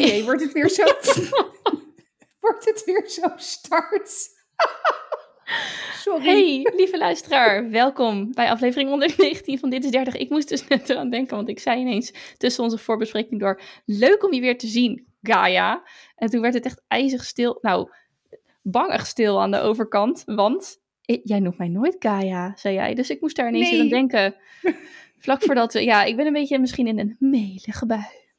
jee, wordt het weer zo... wordt het weer zo start? Sorry. Hey, lieve luisteraar, welkom bij aflevering 119 van Dit is 30. Ik moest dus net eraan denken, want ik zei ineens tussen onze voorbespreking door: Leuk om je weer te zien, Gaia. En toen werd het echt ijzig stil. Nou, bangig stil aan de overkant, want jij noemt mij nooit Gaia, zei jij. Dus ik moest daar ineens Nee. aan denken. Vlak voordat we, ja, ik ben een beetje misschien in een melige bui.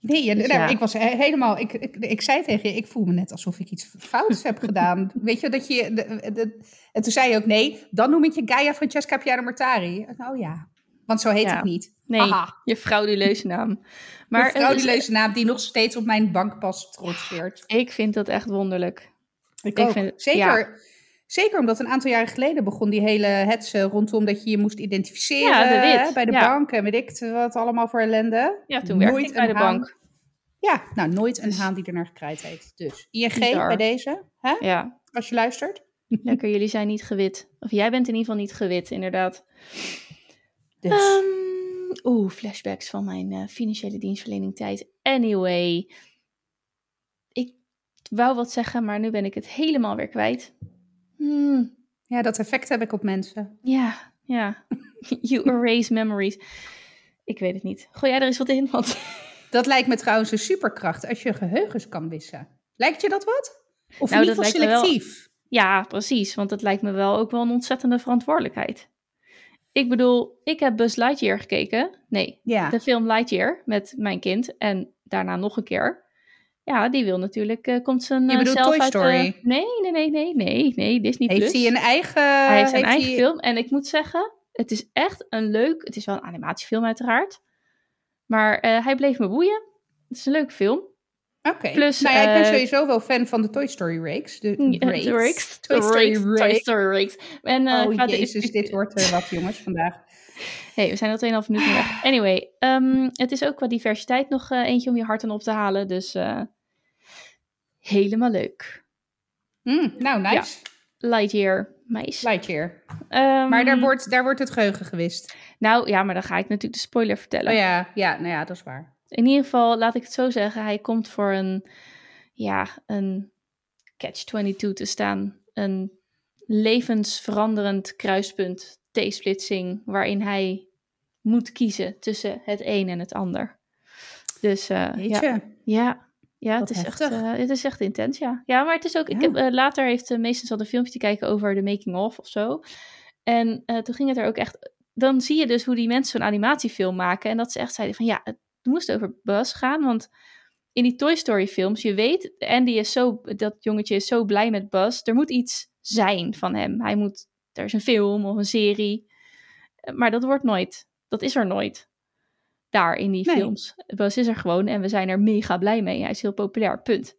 Nee, ja, Dus nou, ik was he- helemaal. Ik, ik, ik zei tegen je, ik voel me net alsof ik iets fouts heb gedaan. Weet je dat je. De, de- en toen zei je ook nee, dan noem ik je Gaia Francesca Piano Martari. Nou ja, want zo heet Ja. ik niet. Nee, Haha. je frauduleuze naam. Maar een frauduleuze naam die nog steeds op mijn bankpas trotseert. ik vind dat echt wonderlijk. Ik, Ik ook. vind het- zeker, zeker omdat een aantal jaren geleden begon die hele hetze rondom dat je je moest identificeren Ja, de bij de Ja. bank en weet ik wat allemaal voor ellende. Ja, toen werkte Nooit ik bij de haan. bank. Ja, nou nooit een haan die er naar gekraaid heeft. Dus ING Bizar. bij deze, hè? Ja, als je luistert. lekker. Jullie zijn niet gewit. Of jij bent in ieder geval niet gewit, inderdaad. Dus. Ehm, Oeh, flashbacks van mijn eh, financiële dienstverlening tijd. Anyway. Ik wou wat zeggen, maar nu ben ik het helemaal weer kwijt. Hmm, ja, dat effect heb ik op mensen. ja, ja. you erase memories. Ik weet het niet. Gooi jij er eens wat in? Want Dat lijkt me trouwens een superkracht als je geheugens kan wissen. Lijkt je dat wat? Of Nou, in ieder dat geval wel- selectief? Ja, precies. Want het lijkt me wel ook wel een ontzettende verantwoordelijkheid. Ik bedoel, ik heb Buzz Lightyear gekeken. Nee, Ja. de film Lightyear met mijn kind. En daarna nog een keer. Ja, die wil natuurlijk, eh, komt zijn Je eh, bedoelt Toy uit de- Story? Nee, nee, nee, nee, nee, nee, Disney Heeft Plus. hij een eigen... Hij heeft zijn eigen film. En ik moet zeggen, het is echt een leuk... Het is wel een animatiefilm uiteraard. Maar eh, hij bleef me boeien. Het is een leuke film. Oké. Plus, nou ja, ik ben eh, sowieso wel fan van de Toy Story reeks. De reeks. Toy Story Rakes, Toy reeks. Story Rakes. En, eh, Oh qua de- jezus, dit wordt er wat jongens vandaag. hey, we zijn al 2,5 minuten weg. Anyway, ehm, het is ook qua diversiteit nog eh, eentje om je hart aan op te halen. Dus eh, helemaal leuk. Hm, nou, nice. Lightyear, meis. Lightyear. Ehm, Maar daar wordt, daar wordt het geheugen gewist. Nou ja, maar dan ga ik natuurlijk de spoiler vertellen. Oh ja, ja, nou ja, dat is waar. In ieder geval, laat ik het zo zeggen, hij komt voor een, ja, een catch-22 te staan. Een levensveranderend kruispunt, T-splitsing, waarin hij moet kiezen tussen het een en het ander. Dus Weet ja, je? Ja, het, is echt, eh, het is echt intens, ja. Ja, maar het is ook, ik heb, eh, later heeft uh, meestens al een filmpje te kijken over de making-of of zo. En toen ging het er ook echt, dan zie je dus hoe die mensen zo'n animatiefilm maken. En dat ze echt zeiden van ja, het moest over Buzz gaan, want in die Toy Story films, je weet, Andy is zo, dat jongetje is zo blij met Buzz. Er moet iets zijn van hem. Hij moet, er is een film of een serie. Maar dat wordt nooit, dat is er nooit. Daar in die Nee. films. Buzz is er gewoon en we zijn er mega blij mee. Hij is heel populair, punt.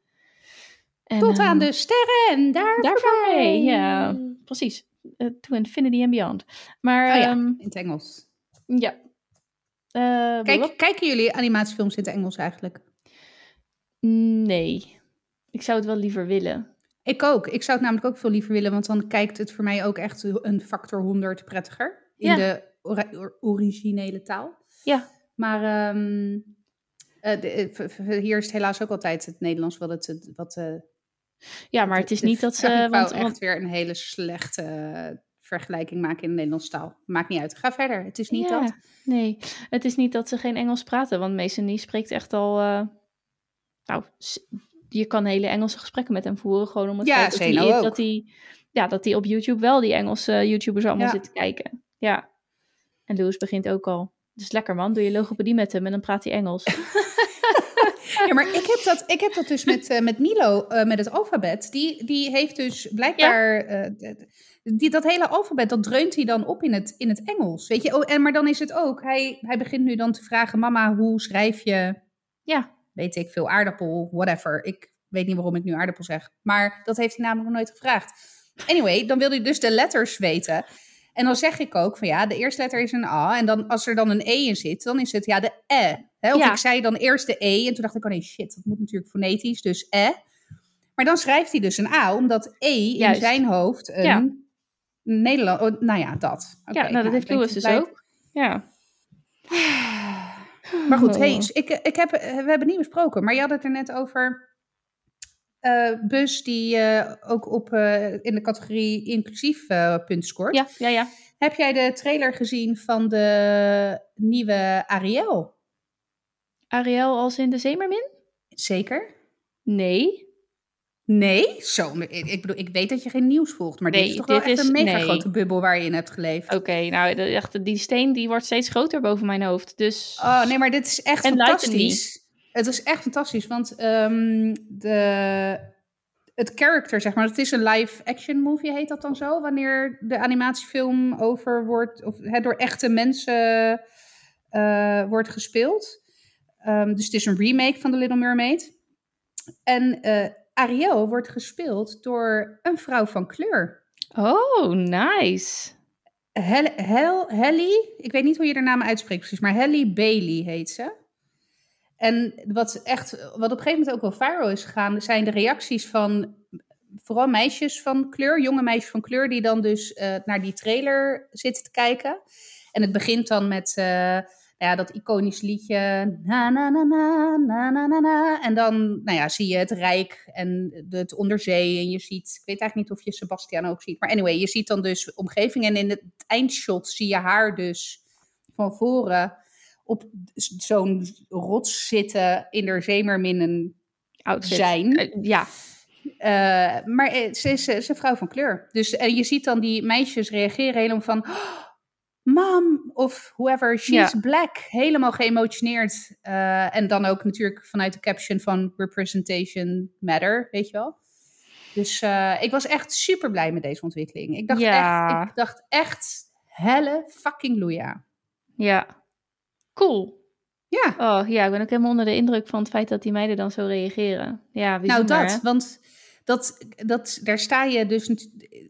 En, Tot aan ehm, de sterren en daar, daar voorbij. ja. Precies. Eh, to infinity and beyond. Maar Oh ja, ehm, in het Engels. ja. Eh, Kijk, kijken jullie animatiefilms in het Engels eigenlijk? Nee. Ik zou het wel liever willen. Ik ook. Ik zou het namelijk ook veel liever willen, want dan kijkt het voor mij ook echt een factor 100 prettiger in Ja. de originele taal. Ja. Maar de- is het helaas ook altijd het Nederlands wat het, wat. eh, Ja, maar het is niet dat ik wou ze... Want, echt want, weer een hele slechte vergelijking maken in de Nederlandse taal. Maakt niet uit. Ga verder. Het is niet ja, dat. Nee, het is niet dat ze geen Engels praten. Want Mason die spreekt echt al... nou, je kan hele Engelse gesprekken met hem voeren. Gewoon om het Ja, feit dat hij, ook. dat hij... Ja, dat hij op YouTube wel die Engelse YouTubers allemaal Ja. zit te kijken. Ja. En Louis begint ook al. Dus lekker man, doe je logopedie met hem en dan praat hij Engels. Ja, maar ik heb dat, ik heb dat dus met, eh, met Milo, eh, met het alfabet. Die, die heeft dus blijkbaar... eh, die, dat hele alfabet, dat dreunt hij dan op in het, in het Engels. Weet je? Oh, en, maar dan is het ook... Hij, hij begint nu dan te vragen... Mama, hoe schrijf je... Ja. Weet ik veel, aardappel, whatever. Ik weet niet waarom ik nu aardappel zeg. Maar dat heeft hij namelijk nog nooit gevraagd. Anyway, dan wil hij dus de letters weten. En dan zeg ik ook van ja, de eerste letter is een A. En dan als er dan een E in zit, dan is het ja de E. Hè? Of Ja. ik zei dan eerst de E. En toen dacht ik, oh nee, shit, dat moet natuurlijk fonetisch. Dus E. Maar dan schrijft hij dus een A, omdat E in zijn hoofd een Ja. Nederland... oh, nou ja, dat. Ja, nou dat heeft Louis dus ook. Ja. Maar goed, Oh. hey, ik, ik heb, we hebben niet besproken, maar je had het er net over eh Bus die eh, ook op, eh, in de categorie inclusief punt scoort. Ja, ja, ja. Heb jij de trailer gezien van de nieuwe Ariel? Ariel als in de Zeemermin? Zeker? Nee. Nee? Zo, ik, bedoel, ik weet dat je geen nieuws volgt, maar dit is toch wel echt is- een mega nee. grote bubbel waar je in hebt geleefd. Oké, nou, echt, die steen die wordt steeds groter boven mijn hoofd. Dus. Oh nee, maar dit is echt En fantastisch. Het is echt fantastisch, want ehm, de, het character, zeg maar, het is een live-action movie, heet dat dan zo? Wanneer de animatiefilm over wordt, of door echte mensen eh, wordt gespeeld. Ehm, dus het is een remake van The Little Mermaid. En eh, Ariel wordt gespeeld door een vrouw van kleur. Oh, nice. Hel, Hel, Helly, ik weet niet hoe je haar naam uitspreekt precies, maar Helly Bailey heet ze. En wat, echt, wat op een gegeven moment ook wel viral is gegaan, zijn de reacties van vooral meisjes van kleur, jonge meisjes van kleur, die dan dus eh, naar die trailer zitten te kijken. En het begint dan met eh, nou ja, dat iconisch liedje. Na, na, na, na, na, na, na, na. En dan nou ja, zie je het Rijk en het onderzee. En je ziet, ik weet eigenlijk niet of je Sebastian ook ziet. Maar anyway, je ziet dan dus omgeving. En in het eindshot zie je haar dus van voren op zo'n rots zitten in haar zeemerminnen Outfit. zijn. Eh, ja. Eh, maar eh, ze is, ze is een vrouw van kleur. Dus en je ziet dan die meisjes reageren helemaal van... "Oh, Mom, of whoever, she's Ja. black. Helemaal geëmotioneerd. En dan ook natuurlijk vanuit de caption van Representation Matter, weet je wel. Dus ik was echt super blij met deze ontwikkeling. Ik dacht Ja. echt, ik dacht echt, helle fucking loeia. Ja. Cool. Ja, Oh ja, ik ben ook helemaal onder de indruk van het feit dat die meiden dan zo reageren. Ja, nou dat, hè? want dat, dat, daar sta je dus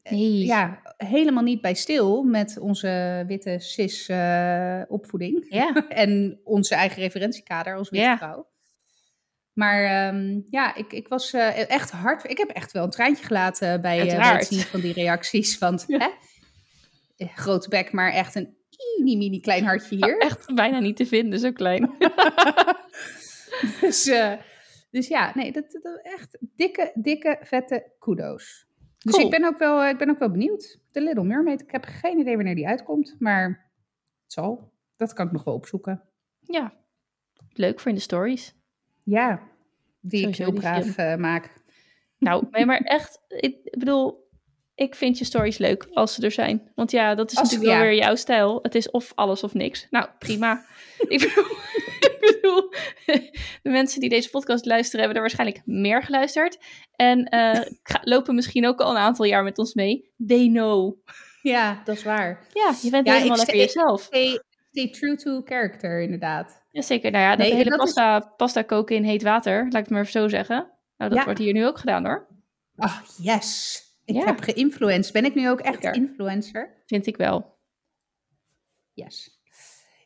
Nee. ja, helemaal niet bij stil met onze witte cis eh, opvoeding. Ja. en onze eigen referentiekader als witte Ja. vrouw. Maar ehm, ja, ik, ik was eh, echt hard. Ik heb echt wel een traantje gelaten bij, eh, bij het zien van die reacties. Want hè, grote bek, maar echt een mini, mini klein hartje hier. Echt bijna niet te vinden, zo klein. dus, eh, dus ja, nee, dat, dat echt dikke, dikke, vette kudo's. Dus Cool. ik, ben ook wel, eh, ik ben ook wel benieuwd. De Little Mermaid, ik heb geen idee wanneer die uitkomt. Maar het zal. Dat kan ik nog wel opzoeken. ja. Leuk voor in de stories. Ja, die Sowieso ik heel braaf eh, maak. Nou, nee, maar echt, ik bedoel, ik vind je stories leuk als ze er zijn. Want ja, dat is Als- natuurlijk wel weer jouw stijl. Het is of alles of niks. Nou, prima. ik, bedoel, ik bedoel, de mensen die deze podcast luisteren hebben er waarschijnlijk meer geluisterd. En eh, lopen misschien ook al een aantal jaar met ons mee. They know. Ja, dat is waar. Ja, je bent Ja, helemaal lekker jezelf. Stay, stay true to character, inderdaad. Jazeker, nou ja, dat Nee, hele dat is- pasta, pasta koken in heet water, laat ik het maar even zo zeggen. Nou, dat Ja. wordt hier nu ook gedaan hoor. Ah, yes. Ik Ja. heb geïnfluenced. Ben ik nu ook echt Zeker. influencer? Vind ik wel. Yes.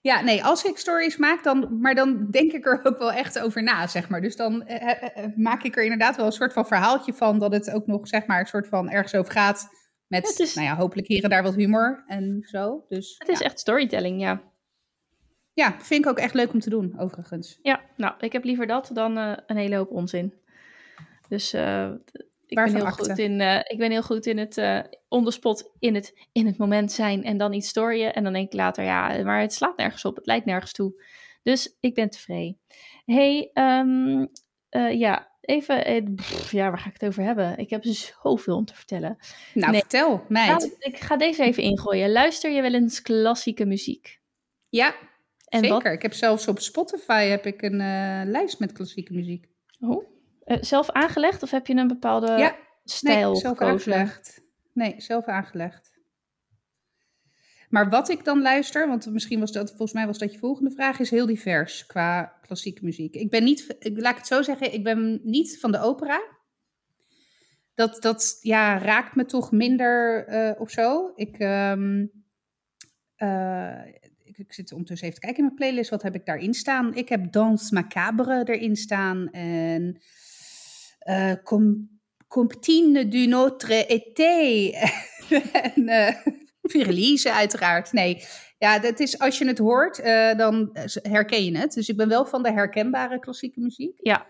Ja, nee, als ik stories maak, dan, maar dan denk ik er ook wel echt over na, zeg maar. Dus dan eh, eh, eh, maak ik er inderdaad wel een soort van verhaaltje van, dat het ook nog, zeg maar, een soort van ergens over gaat. Met, is- nou ja, hopelijk hier en daar wat humor en zo. Dus Het is echt storytelling, ja. ja, vind ik ook echt leuk om te doen, overigens. Ja, nou, ik heb liever dat dan een hele hoop onzin. Dus eh, ik, ben heel goed in, eh, ik ben heel goed in het eh on the spot, in het, in het moment zijn en dan iets storyen. En dan denk ik later, ja, maar het slaat nergens op, het leidt nergens toe. Dus ik ben tevreden. hey, ehm, eh, ja, even, pff, ja, waar ga ik het over hebben? Ik heb zoveel om te vertellen. Nou, Nee. vertel, meid. Nou, ik ga deze even ingooien. Luister je wel eens klassieke muziek? ja, En zeker. wat, Ik heb zelfs op Spotify heb ik een lijst met klassieke muziek. oh, eh, zelf aangelegd of heb je een bepaalde ja, stijl nee, zelf gekozen? aangelegd. Nee, zelf aangelegd. Maar wat ik dan luister, want misschien was dat, volgens mij was dat je volgende vraag, is heel divers qua klassieke muziek. Ik ben niet, ik, laat ik het zo zeggen, ik ben niet van de opera. Dat, dat ja, raakt me toch minder eh, of zo. Ik, ehm, eh, ik, ik zit ondertussen even te kijken in mijn playlist, wat heb ik daarin staan? Ik heb Danse Macabre erin staan en Com- Comptine du Notre Été. en Virelise uiteraard. Nee, ja, dat is, als je het hoort, uh, dan herken je het. Dus ik ben wel van de herkenbare klassieke muziek. Ja.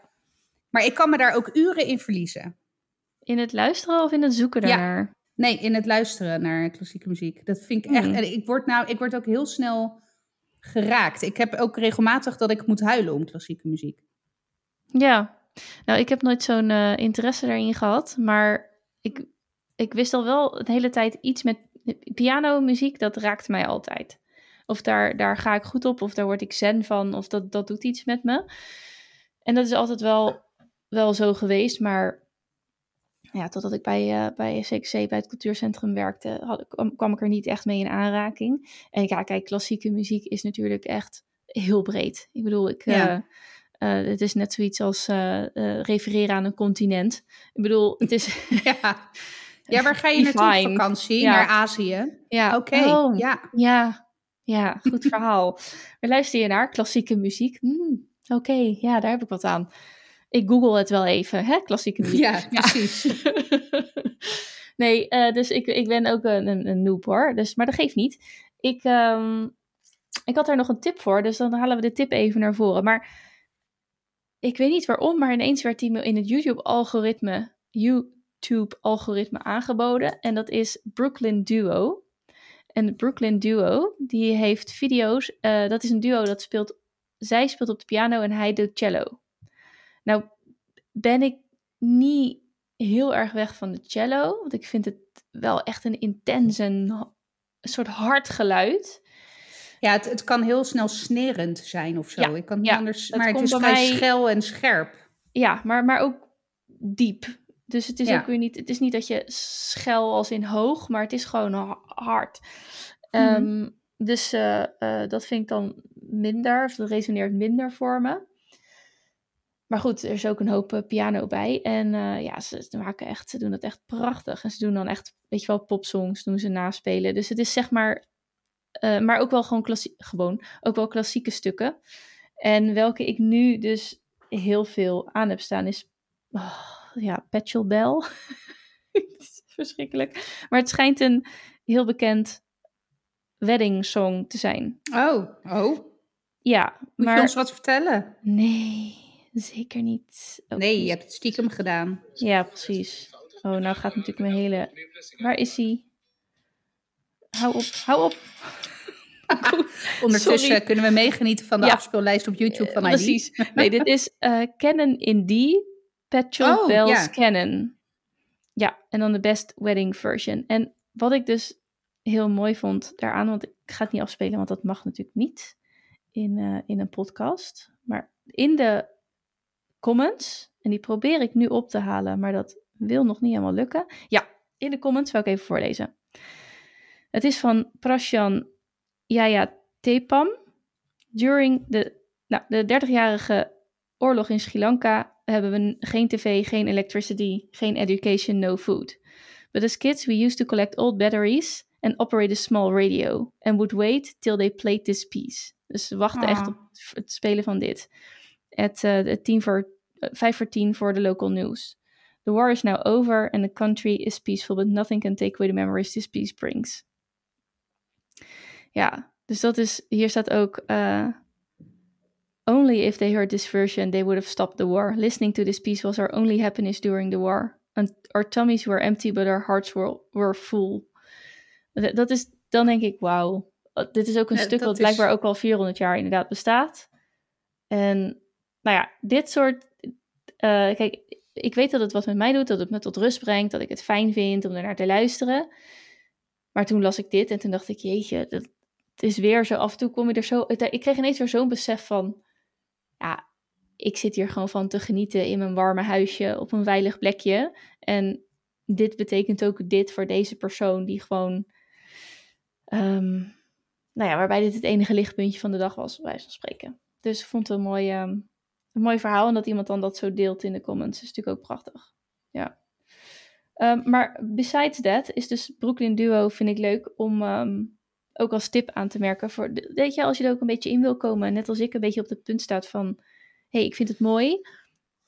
Maar ik kan me daar ook uren in verliezen. In het luisteren of in het zoeken daarnaar? Ja. Nee, in het luisteren naar klassieke muziek. Dat vind ik echt. Hmm. En ik word, nou, ik word ook heel snel geraakt. Ik heb ook regelmatig dat ik moet huilen om klassieke muziek. Ja, nou, ik heb nooit zo'n uh, interesse daarin gehad. Maar ik, ik wist al wel de hele tijd iets met pianomuziek. Dat raakt mij altijd. Of daar, daar ga ik goed op, of daar word ik zen van, of dat, dat doet iets met me. En dat is altijd wel, wel zo geweest, maar ja, totdat ik bij, uh, bij CXC, bij het cultuurcentrum werkte, had, kwam, kwam, ik er niet echt mee in aanraking. En ja, kijk, klassieke muziek is natuurlijk echt heel breed. Ik bedoel, ik, ja. uh, het is net zoiets als refereren aan een continent. Ik bedoel, het is... ja. ja, waar ga je naartoe op vakantie? Ja. Naar Azië? Ja. Oké, oh, ja. Ja, ja, goed verhaal. We luisteren je naar klassieke muziek. Hmm, oké, ja, daar heb ik wat aan ik google het wel even, hè? Klassieke muziek. Ja, precies. nee, dus ik, ik ben ook een, een, een noob hoor. Dus, maar dat geeft niet. Ik, um, ik had daar nog een tip voor, dus dan halen we de tip even naar voren. Maar ik weet niet waarom, maar ineens werd die me in het YouTube-algoritme YouTube-algoritme aangeboden. En dat is Brooklyn Duo. En Brooklyn Duo, die heeft video's. Uh, dat is een duo dat speelt. Zij speelt op de piano en hij de cello. Nou, ben ik niet heel erg weg van de cello. Want ik vind het wel echt een intens en soort hard geluid. Ja, het, het kan heel snel snerend zijn of zo. Ja, ik kan niet anders, maar het is vrij mij... schel en scherp. Ja, maar, maar ook diep. Dus het is ook weer niet, het is niet dat je schel als in hoog, maar het is gewoon hard. Mm dus uh, uh, dat vind ik dan minder, of dat resoneert minder voor me. Maar goed, er is ook een hoop eh, piano bij. En uh, ja, ze, ze, maken echt, ze doen dat echt prachtig. En ze doen dan echt, weet je wel, popsongs doen ze naspelen. Dus het is zeg maar, uh, maar ook wel gewoon, klassie, gewoon ook wel klassieke stukken. En welke ik nu dus heel veel aan heb staan is, oh, ja, Petrol Bell. verschrikkelijk. Maar het schijnt een heel bekend wedding song te zijn. Oh, oh. Ja, Moet maar... je ons wat vertellen? Nee. Zeker niet. nee, je hebt het stiekem gedaan. Ja, precies. Oh, nou gaat natuurlijk mijn hele... Waar is hij? Hou op, hou op. Ondertussen kunnen we meegenieten van de ja. afspeellijst op YouTube van ID. Precies. Nee, dit is uh, Canon in D, Petrol oh, Bells ja. Canon. Ja, en dan de Best Wedding Version. En wat ik dus heel mooi vond daaraan, want ik ga het niet afspelen, want dat mag natuurlijk niet in, uh, in een podcast. Maar in de comments. En die probeer ik nu op te halen, maar dat wil nog niet helemaal lukken. Ja, in de comments zal ik even voorlezen. Het is van Prashan Yaya Tepam. During de, nou, de 30-jarige oorlog in Sri Lanka hebben we geen tv, geen electricity, geen education, no food. But as kids, we used to collect old batteries and operate a small radio. And would wait till they played this piece. Dus we wachten echt ah. op het spelen van dit. Uh, het tien voor 5 voor 10 voor de local news. The war is now over and the country is peaceful, but nothing can take away the memories this peace brings. Ja, dus dat is, hier staat ook, uh, only if they heard this version, they would have stopped the war. Listening to this piece was our only happiness during the war. And our tummies were empty, but our hearts were, were full. Dat is, dan denk ik, wauw. Dit is ook een stuk dat blijkbaar ook al 400 jaar inderdaad bestaat. En nou ja, dit soort uh, kijk, ik weet dat het wat met mij doet, dat het me tot rust brengt, dat ik het fijn vind om ernaar te luisteren. Maar toen las ik dit en toen dacht ik, jeetje, dat, het is weer zo, af en toe kom je er zo, ik kreeg ineens weer zo'n besef van, ja, ik zit hier gewoon van te genieten in mijn warme huisje op een veilig plekje. En dit betekent ook dit voor deze persoon die gewoon, um, nou ja, waarbij dit het enige lichtpuntje van de dag was, bij van spreken. Dus ik vond het een mooi, um, een mooi verhaal. En dat iemand dan dat zo deelt in de comments is natuurlijk ook prachtig. Ja. Um, maar besides that is dus Brooklyn Duo vind ik leuk om ook als tip aan te merken. Voor, weet je, als je er ook een beetje in wil komen. Net als ik een beetje op het punt staat van... Hé, hey, ik vind het mooi.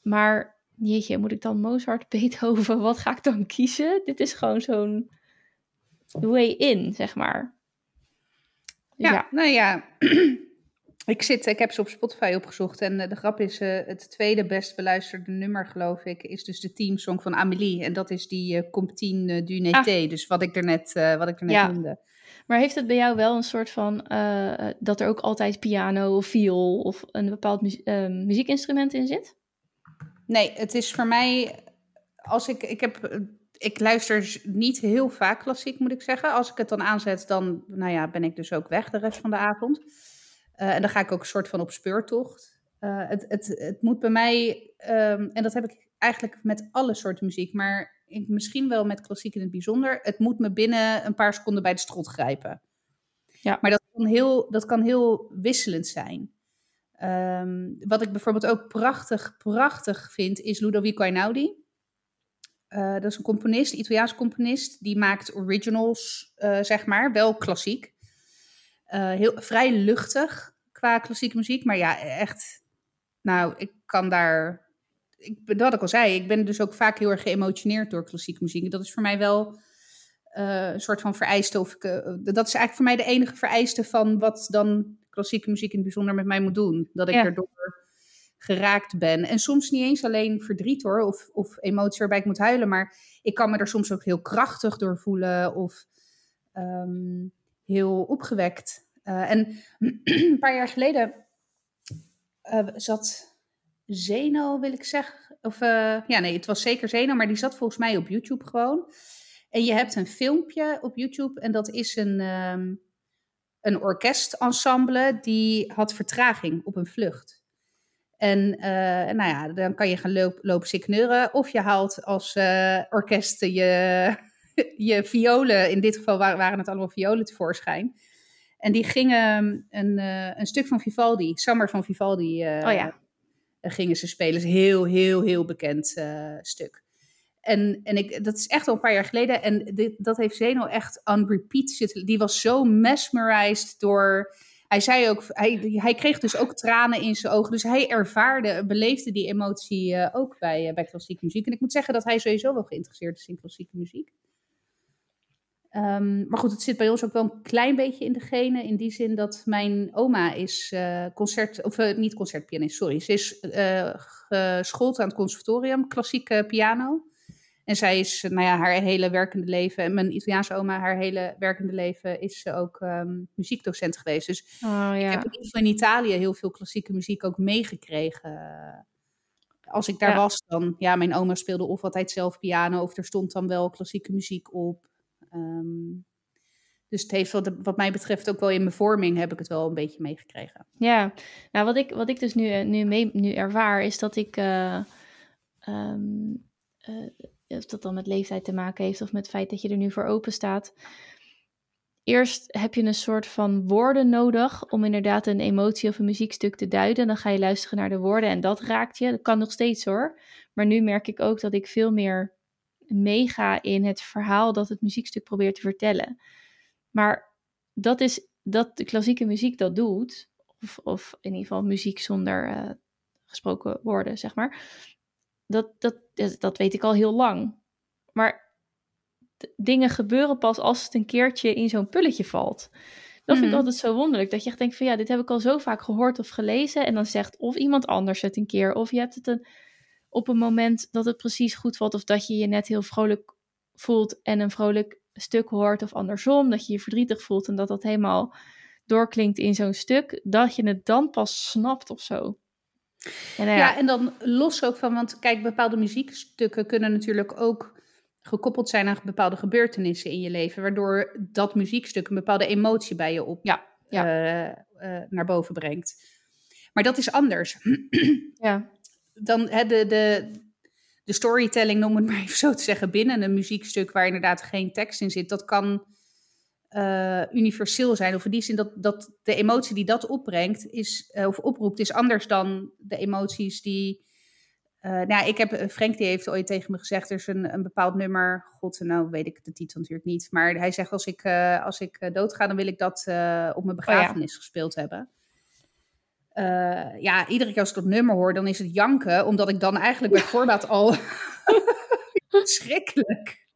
Maar jeetje, moet ik dan Mozart, Beethoven, wat ga ik dan kiezen? Dit is gewoon zo'n way in, zeg maar. ja, ja, nou ja. ik, zit, ik heb ze op Spotify opgezocht en de grap is, het tweede best beluisterde nummer, geloof ik, is dus de teamsong van Amélie. En dat is die uh, Comptine du Nété, ah. dus wat ik er net, wat ik er net ja. noemde. Maar heeft het bij jou wel een soort van dat er ook altijd piano of viool of een bepaald muziekinstrument in zit? Nee, het is voor mij als ik, ik heb, ik luister niet heel vaak klassiek, moet ik zeggen. Als ik het dan aanzet, dan nou ja, ben ik dus ook weg de rest van de avond. En dan ga ik ook een soort van op speurtocht. Het, het, het moet bij mij, um, en dat heb ik eigenlijk met alle soorten muziek, maar ik, misschien wel met klassiek in het bijzonder. Het moet me binnen een paar seconden bij de strot grijpen. Ja. Maar dat kan heel, dat kan heel wisselend zijn. Um, wat ik bijvoorbeeld ook prachtig, prachtig vind, is Ludovico Einaudi. Uh, dat is een componist, een Italiaans componist. Die maakt originals, uh, zeg maar. Wel klassiek. Uh, heel, vrij luchtig qua klassieke muziek. Maar ja, echt... Nou, ik kan daar... Ik, dat ik al zei, ik ben dus ook vaak heel erg geëmotioneerd door klassieke muziek. Dat is voor mij wel een soort van vereiste. Of ik, dat is eigenlijk voor mij de enige vereiste van wat dan klassieke muziek in het bijzonder met mij moet doen. Dat ik ja. erdoor geraakt ben. En soms niet eens alleen verdriet hoor, of, of emotie waarbij ik moet huilen, maar ik kan me er soms ook heel krachtig door voelen of ehm, heel opgewekt. Uh, en een paar jaar geleden zat Zeno, wil ik zeggen. Of uh, ja, nee, het was zeker Zeno, maar die zat volgens mij op YouTube gewoon. En je hebt een filmpje op YouTube en dat is een, um, een orkestensemble die had vertraging op een vlucht. En uh, nou ja, dan kan je gaan lopen signeuren. Of je haalt als uh, orkest je, je violen. In dit geval waren, het allemaal violen tevoorschijn. En die gingen een, uh, een stuk van Vivaldi, Summer van Vivaldi, oh ja. Gingen ze spelen. heel, heel, heel bekend stuk. En, en ik, dat is echt al een paar jaar geleden. En dit, dat heeft Zeno echt on repeat zitten. Die was zo mesmerized door hij zei ook, hij, hij kreeg dus ook tranen in zijn ogen. Dus hij ervaarde, beleefde die emotie uh, ook bij, uh, bij klassieke muziek. En ik moet zeggen dat hij sowieso wel geïnteresseerd is in klassieke muziek. Um, maar goed, het zit bij ons ook wel een klein beetje in de genen. In die zin dat mijn oma is uh, concert, of niet concertpianist, sorry. Ze is geschoold aan het conservatorium, klassieke piano. En zij is, nou ja, haar hele werkende leven, en mijn Italiaanse oma, haar hele werkende leven, is ze ook um, muziekdocent geweest. Dus oh, ja. ik heb in, in Italië heel veel klassieke muziek ook meegekregen. Als ik daar was, dan, ja, mijn oma speelde of altijd zelf piano, of er stond dan wel klassieke muziek op. Um, dus het heeft wat, wat mij betreft ook wel in mijn vorming heb ik het wel een beetje meegekregen. Ja, nou wat ik, wat ik dus nu, nu, mee, nu ervaar is dat ik uh, um, uh, of dat dan met leeftijd te maken heeft of met het feit dat je er nu voor open staat. Eerst heb je een soort van woorden nodig om inderdaad een emotie of een muziekstuk te duiden. Dan ga je luisteren naar de woorden en dat raakt je. Dat kan nog steeds hoor. Maar nu merk ik ook dat ik veel meer meega in het verhaal dat het muziekstuk probeert te vertellen. Maar dat is dat de klassieke muziek dat doet, of, of in ieder geval muziek zonder uh, gesproken woorden, zeg maar dat, dat, dat weet ik al heel lang. Maar dingen gebeuren pas als het een keertje in zo'n pulletje valt. Dat vind ik mhm. altijd zo wonderlijk. Dat je echt denkt van ja, dit heb ik al zo vaak gehoord of gelezen. En dan zegt of iemand anders het een keer. Of je hebt het een, op een moment dat het precies goed valt. Of dat je je net heel vrolijk voelt en een vrolijk stuk hoort. Of andersom, dat je je verdrietig voelt en dat dat helemaal doorklinkt in zo'n stuk. Dat je het dan pas snapt of zo. En, ja, ja, en dan los ook van, want kijk, bepaalde muziekstukken kunnen natuurlijk ook gekoppeld zijn aan bepaalde gebeurtenissen in je leven, waardoor dat muziekstuk een bepaalde emotie bij je op ja, ja. Uh, uh, naar boven brengt. Maar dat is anders. ja. Dan hè, de, de, de storytelling, om het maar even zo te zeggen, binnen een muziekstuk waar inderdaad geen tekst in zit, dat kan uh, universeel zijn. Of in die zin dat, dat de emotie die dat opbrengt, is, uh, of oproept, is anders dan de emoties die. Uh, nou, ik heb, Frank die heeft ooit tegen me gezegd, er is een, een bepaald nummer, god, nou weet ik de titel natuurlijk niet, maar hij zegt als ik, als ik doodga, dan wil ik dat op mijn begrafenis oh, ja. gespeeld hebben. Ja, iedere keer als ik dat nummer hoor, dan is het janken, omdat ik dan eigenlijk bij voorbaat al schrikkelijk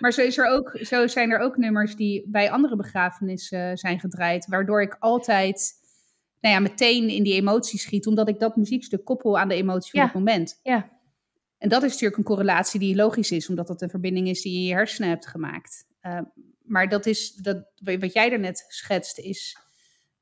maar zo, is er ook, zo zijn er ook nummers die bij andere begrafenissen zijn gedraaid, waardoor ik altijd nou ja, meteen in die emotie schiet, omdat ik dat muziekstuk koppel aan de emotie van Ja. het moment. Ja, En dat is natuurlijk een correlatie die logisch is, omdat dat een verbinding is die je in je hersenen hebt gemaakt. Uh, maar dat is, dat, wat jij daarnet schetst, is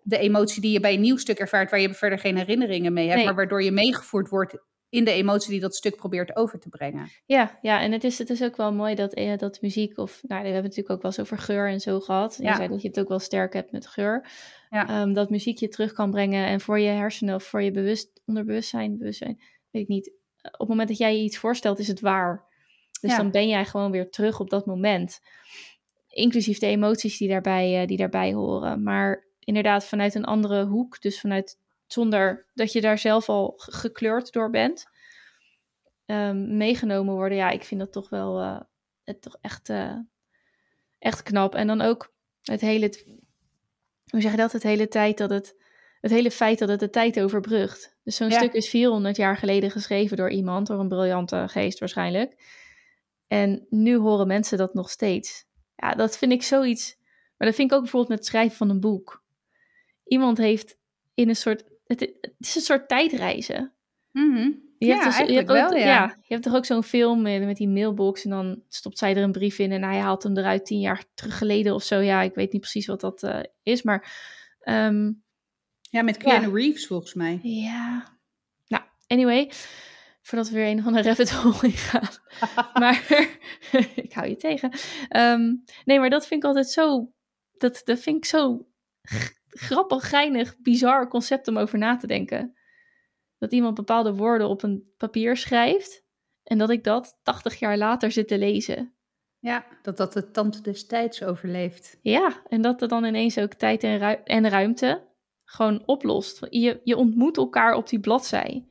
de emotie die je bij een nieuw stuk ervaart, waar je verder geen herinneringen mee hebt, Nee. maar waardoor je meegevoerd wordt in de emotie die dat stuk probeert over te brengen. ja, ja. en het is, het is ook wel mooi dat, eh, dat muziek, of nou, we hebben het natuurlijk ook wel eens over geur en zo gehad. Je Ja. zei dat je het ook wel sterk hebt met geur. Ja. Ehm, dat muziek je terug kan brengen en voor je hersenen of voor je bewust, onderbewustzijn, bewustzijn, weet ik niet. Op het moment dat jij je iets voorstelt, is het waar. Dus Ja. dan ben jij gewoon weer terug op dat moment. Inclusief de emoties die daarbij, eh, die daarbij horen. Maar inderdaad vanuit een andere hoek. Dus vanuit zonder dat je daar zelf al ge- gekleurd door bent. ehm, meegenomen worden. Ja, ik vind dat toch wel eh, het toch echt, eh, echt knap. En dan ook het hele, hoe zeg je dat? Het hele tijd dat het, het hele feit dat het de tijd overbrugt. Dus zo'n Ja. stuk is 400 jaar geleden geschreven door iemand, door een briljante geest waarschijnlijk. En nu horen mensen dat nog steeds. Ja, dat vind ik zoiets. Maar dat vind ik ook bijvoorbeeld met het schrijven van een boek. Iemand heeft in een soort. Het, het is een soort tijdreizen. Mhm. Je Ja, hebt dus- je hebt ook- wel, ja. Je hebt toch ook zo'n film met, met die mailbox en dan stopt zij er een brief in en hij haalt hem eruit tien jaar terug geleden of zo. Ja, ik weet niet precies wat dat eh, is, maar ehm, Ja, met Keanu Reeves volgens mij. ja. Nou, anyway, voordat we weer een of andere rabbit hole ingaan. maar ik hou je tegen. Ehm, nee, maar dat vind ik altijd zo, dat, dat vind ik zo grappig, geinig, bizar concept om over na te denken. Dat iemand bepaalde woorden op een papier schrijft en dat ik dat 80 jaar later zit te lezen. Ja, dat dat de tand des tijds overleeft. Ja, en dat er dan ineens ook tijd en, ru- en ruimte gewoon oplost. Je, je ontmoet elkaar op die bladzij.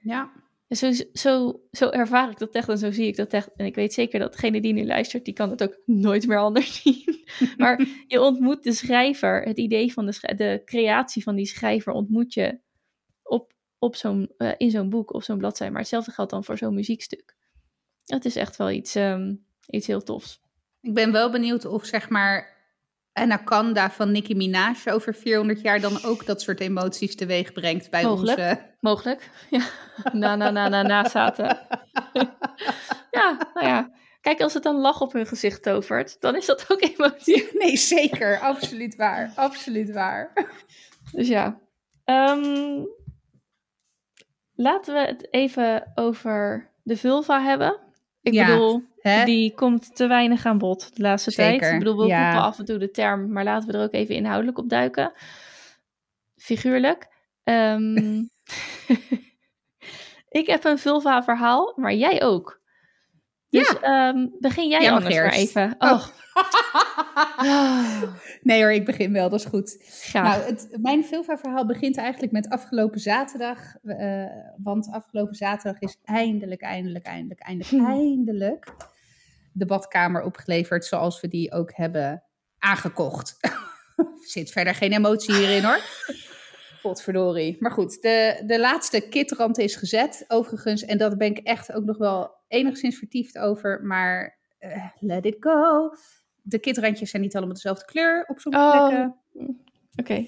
Ja. En zo, zo, zo ervaar ik dat echt en zo zie ik dat echt. En ik weet zeker dat degene die nu luistert, die kan het ook nooit meer anders zien. maar je ontmoet de schrijver, het idee van de, de creatie van die schrijver ontmoet je op, op zo'n, eh, in zo'n boek, op zo'n bladzij. Maar hetzelfde geldt dan voor zo'n muziekstuk. Het is echt wel iets, ehm, iets heel tofs. Ik ben wel benieuwd of zeg maar Anaconda van Nicki Minaj over 400 jaar dan ook dat soort emoties teweeg brengt bij Mogelijk. onze... Mogelijk. Ja. Na, na, na, na, na zaten. ja, nou ja. Kijk, als het een lach op hun gezicht tovert, dan is dat ook emotie. Nee, zeker. Absoluut waar. Absoluut waar. Dus ja. Ehm, laten we het even over de vulva hebben. Ik Ja, bedoel, Hè? die komt te weinig aan bod de laatste Zeker, tijd. Ik bedoel, we ja. roepen af en toe de term, maar laten we er ook even inhoudelijk op duiken. Figuurlijk. Ehm, ik heb een vulva verhaal, maar jij ook. Dus Ja. ehm, begin jij mag anders maar even. Oh. Oh. Nee hoor, ik begin wel. Dat is goed. graag. Nou, het, mijn Vilva-verhaal begint eigenlijk met afgelopen zaterdag. eh, want afgelopen zaterdag is eindelijk, eindelijk, eindelijk, eindelijk, Hm. eindelijk de badkamer opgeleverd zoals we die ook hebben aangekocht. Er zit verder geen emotie hierin hoor. Godverdorie. Maar goed, de, de laatste kitrand is gezet overigens. En daar ben ik echt ook nog wel enigszins vertiefd over. Maar eh, let it go. De kitrandjes zijn niet allemaal dezelfde kleur op sommige Oh. plekken. Oké.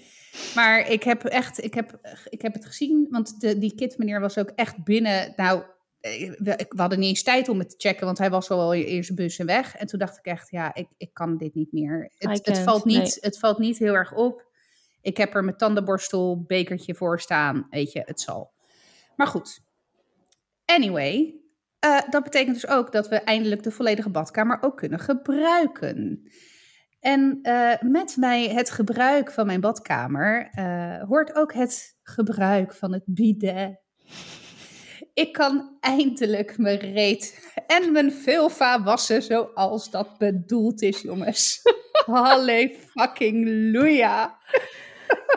Maar ik heb echt, ik heb, ik heb het gezien, want de, die kit meneer was ook echt binnen. Nou, eh, we, hadden niet eens tijd om het te checken, want hij was al in zijn bus en weg. En toen dacht ik echt, ja, ik, ik kan dit niet meer. Het, het, valt niet, nee. het valt niet heel erg op. Ik heb er mijn tandenborstel, bekertje voor staan. Weet je, het zal. Maar goed. Anyway, eh, dat betekent dus ook dat we eindelijk de volledige badkamer ook kunnen gebruiken. En eh, met mij het gebruik van mijn badkamer eh, hoort ook het gebruik van het bidet. Ik kan eindelijk mijn reet en mijn vulva wassen zoals dat bedoeld is, jongens. Halle fucking loeia.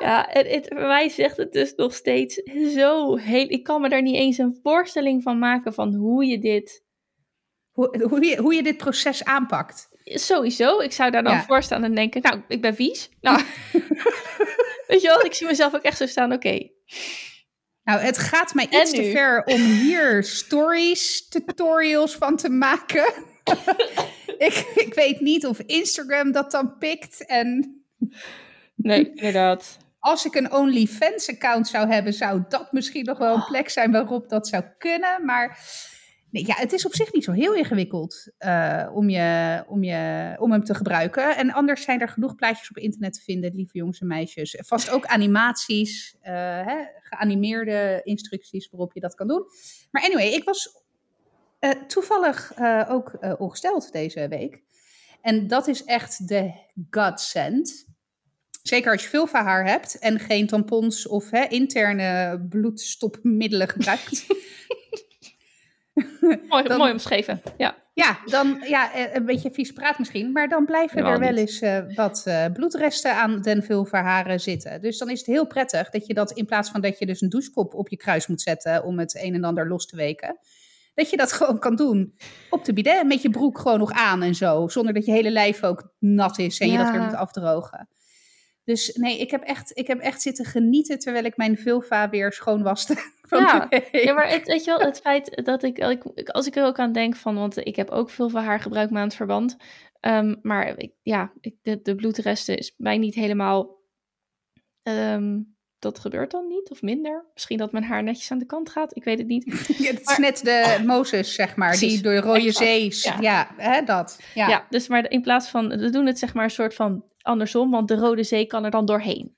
Ja, het, het, voor mij zegt het dus nog steeds zo heel... Ik kan me daar niet eens een voorstelling van maken van hoe je dit... Hoe, hoe, je, hoe je dit proces aanpakt. Sowieso, ik zou daar dan Ja. voor staan en denken, nou, ik ben vies. Nou, weet je wel, ik zie mezelf ook echt zo staan, oké. Nou, het gaat mij iets te ver om hier stories, tutorials van te maken. ik, ik weet niet of Instagram dat dan pikt. En Nee, inderdaad. Als ik een OnlyFans-account zou hebben, zou dat misschien nog wel een plek zijn waarop dat zou kunnen. Maar nee, ja, het is op zich niet zo heel ingewikkeld eh, om, je, om, je, om hem te gebruiken. En anders zijn er genoeg plaatjes op internet te vinden, lieve jongens en meisjes. Vast ook animaties, eh, hè, geanimeerde instructies waarop je dat kan doen. Maar anyway, ik was eh, toevallig ook ongesteld deze week. En dat is echt de godsend. Zeker als je veel haar hebt en geen tampons of hè, interne bloedstopmiddelen gebruikt. Mooi, Dan- mooi omschreven. Ja. ja, dan ja, eh, een beetje vies praat misschien. Maar dan blijven er wel niet. eens eh, wat eh, bloedresten aan den vulvaharen zitten. Dus dan is het heel prettig dat je dat in plaats van dat je dus een douchekop op je kruis moet zetten om het een en ander los te weken. Dat je dat gewoon kan doen op de bidet met je broek gewoon nog aan en zo. Zonder dat je hele lijf ook nat is en je dat weer moet afdrogen. Dus nee, ik heb echt, ik heb echt zitten genieten terwijl ik mijn vulva weer schoon waste. van Ja. Ja, maar het, weet je wel, het feit dat ik, ik, als ik er ook aan denk van, want ik heb ook veel van haar gebruikmaandverband. Ehm, maar ik, ja, ik, de, de bloedresten is mij niet helemaal. ehm, dat gebeurt dan niet of minder. Misschien dat mijn haar netjes aan de kant gaat. Ik weet het niet. Ja, het is net de Mozes, zeg maar, Precies, die door de Rode Zee. ja. Ja, hè, dat. Ja. Ja. dus maar in plaats van, we doen het zeg maar een soort van andersom, want de Rode Zee kan er dan doorheen.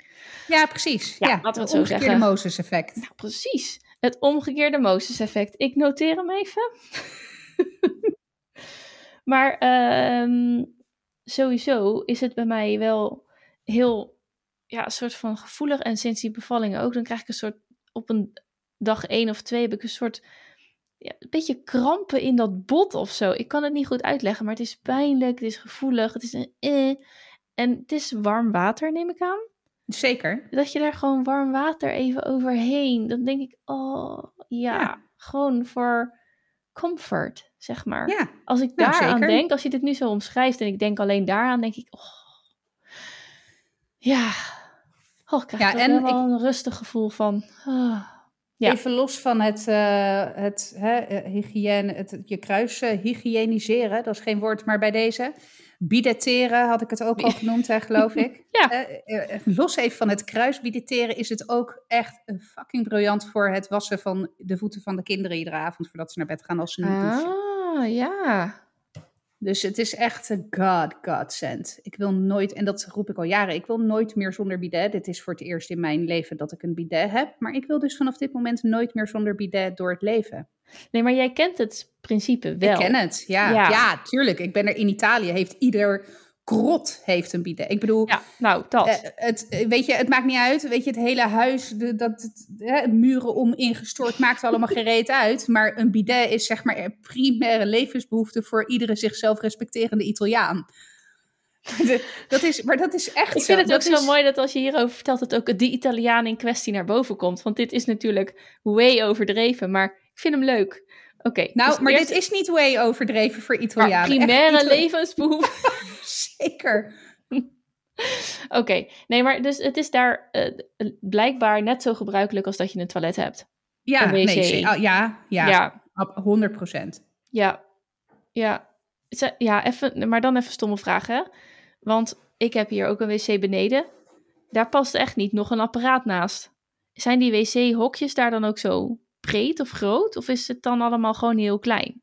Ja, precies. Ja, Ja, laten we het zo zeggen. Mozes-effect. Nou, precies. Het omgekeerde Mozes-effect. Ik noteer hem even. maar ehm, sowieso is het bij mij wel heel, ja, een soort van gevoelig. En sinds die bevallingen ook, dan krijg ik een soort, op een dag één of twee heb ik een soort, ja, een beetje krampen in dat bot of zo. Ik kan het niet goed uitleggen, maar het is pijnlijk, het is gevoelig, het is een eh. En het is warm water, neem ik aan Zeker. dat je daar gewoon warm water even overheen. Dan denk ik, oh ja, Ja. gewoon voor comfort, zeg maar. Ja, Als ik Nou, daaraan denk, als je dit nu zo omschrijft en ik denk alleen daaraan, denk ik, oh, ja, oh, ik krijg Ja, er wel een rustig gevoel van. ah. Ja. even los van het, eh, het hè, eh, hygiëne, het, je kruis eh, hygiëniseren, dat is geen woord, maar bij deze. Bidetteren had ik het ook al genoemd, hè, geloof ik. Ja. Eh, eh, los even van het kruis bidetteren is het ook echt een fucking briljant voor het wassen van de voeten van de kinderen iedere avond voordat ze naar bed gaan als ze niet douchen. Ah, ja. Dus het is echt een god, godsend. Ik wil nooit, en dat roep ik al jaren, ik wil nooit meer zonder bidet. Dit is voor het eerst in mijn leven dat ik een bidet heb. Maar ik wil dus vanaf dit moment nooit meer zonder bidet door het leven. Nee, maar jij kent het principe wel. Ik ken het, ja. Ja. ja. tuurlijk. Ik ben er in Italië, heeft ieder krot heeft een bidet. Ik bedoel, Ja, nou, dat. eh, het, eh, weet je, het maakt niet uit. Weet je, het hele huis, de, dat, hè, muren om ingestort, maakt allemaal gereed uit. Maar een bidet is zeg maar een primaire levensbehoefte voor iedere zichzelf respecterende Italiaan. De- dat is, maar dat is echt Ik zo. vind het ook zo mooi dat als je hierover vertelt, dat ook die Italiaan in kwestie naar boven komt. Want dit is natuurlijk way overdreven, maar ik vind hem leuk. Oké. Nou, dus maar eerst- dit is niet way overdreven voor maar Italianen. Echt primaire levensbehoefte. Zeker. Oké, nee, maar dus het is daar eh, blijkbaar net zo gebruikelijk als dat je een toilet hebt. Ja, nee, oh, ja, ja, ja, ab- 100 procent. ja. ja. Ja, even, maar dan even stomme vraag, hè? Want ik heb hier ook een wc beneden. Daar past echt niet nog een apparaat naast. Zijn die wc-hokjes daar dan ook zo breed of groot? Of is het dan allemaal gewoon heel klein?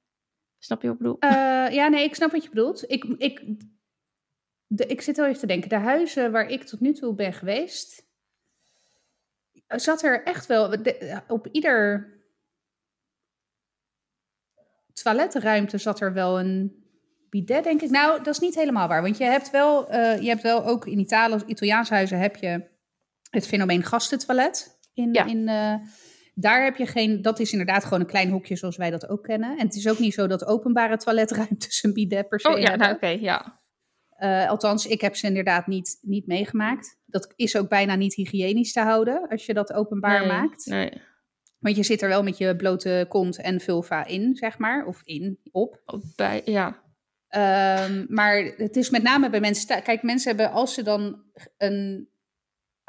Snap je wat ik bedoel? Eh, ja, nee, ik snap wat je bedoelt. Ik, ik, de, ik zit wel even te denken. De huizen waar ik tot nu toe ben geweest, zat er echt wel de- op ieder toiletruimte zat er wel een bidet, denk ik. Nou, dat is niet helemaal waar, want je hebt wel, eh, je hebt wel ook in Italië, Italiaanse huizen heb je het fenomeen gastentoilet. In, Ja. in, eh, daar heb je geen, dat is inderdaad gewoon een klein hokje zoals wij dat ook kennen. En het is ook niet zo dat openbare toiletruimtes een bidet per se Oh ja, hebben. nou oké, ja. Eh, althans, ik heb ze inderdaad niet, niet meegemaakt. Dat is ook bijna niet hygiënisch te houden als je dat openbaar Nee, maakt. Nee. Want je zit er wel met je blote kont en vulva in, zeg maar. Of in, op. Op Bij, ja. Ehm, maar het is met name bij mensen... Kijk, mensen hebben, als ze dan een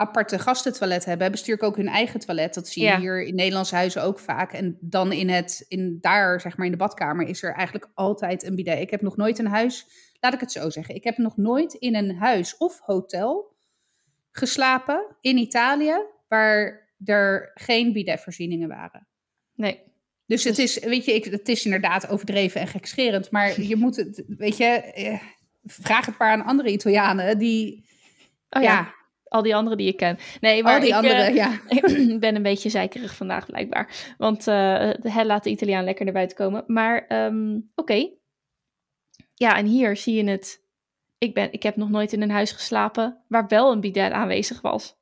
aparte gastentoilet hebben, bestuur ik ook hun eigen toilet. Dat zie je Ja. hier in Nederlandse huizen ook vaak. En dan in het, in daar, zeg maar in de badkamer, is er eigenlijk altijd een bidet. Ik heb nog nooit een huis, laat ik het zo zeggen. Ik heb nog nooit in een huis of hotel geslapen in Italië waar er geen bidetvoorzieningen waren. Nee. Dus het is, weet je, ik, het is inderdaad overdreven en gekscherend. Maar je moet het, weet je, eh, vraag het maar aan andere Italianen die, Oh ja, ja, al die anderen die ik ken. Nee, maar al die ik, andere, eh, ja. ik ben een beetje zeikerig vandaag blijkbaar. Want eh hij laat de Italiaan lekker naar buiten komen. Maar ehm, oké. Ja, en hier zie je het. Ik, ben, ik heb nog nooit in een huis geslapen waar wel een bidet aanwezig was.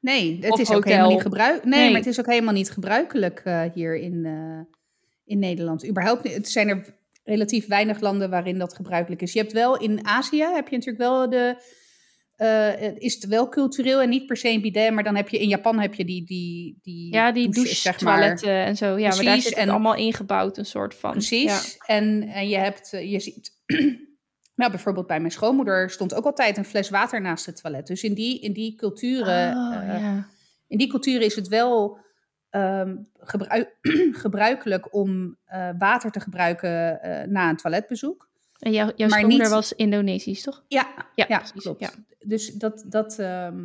Nee, het Of is ook helemaal niet gebruik. Nee, Nee. maar het is ook helemaal niet gebruikelijk eh, hier in, eh, in Nederland. Überhaupt niet. Het zijn er relatief weinig landen waarin dat gebruikelijk is. Je hebt wel in Azië heb je natuurlijk wel de. Eh, is het wel cultureel en niet per se een bidet, maar dan heb je in Japan heb je die die die Ja, die douches, zeg maar. douche-toiletten en zo. Ja, maar daar zit het en- allemaal ingebouwd, een soort van. Precies. En, en je hebt, eh, je ziet, nou bijvoorbeeld bij mijn schoonmoeder stond ook altijd een fles water naast het toilet. Dus in die, in die culturen, Oh, eh, ja. in die culturen is het wel ehm, gebruik, gebruikelijk om water te gebruiken na een toiletbezoek. En jouw, jouw maar niet- was Indonesisch, toch? Ja, Ja, klopt. ja. Dus dat, dat, ehm,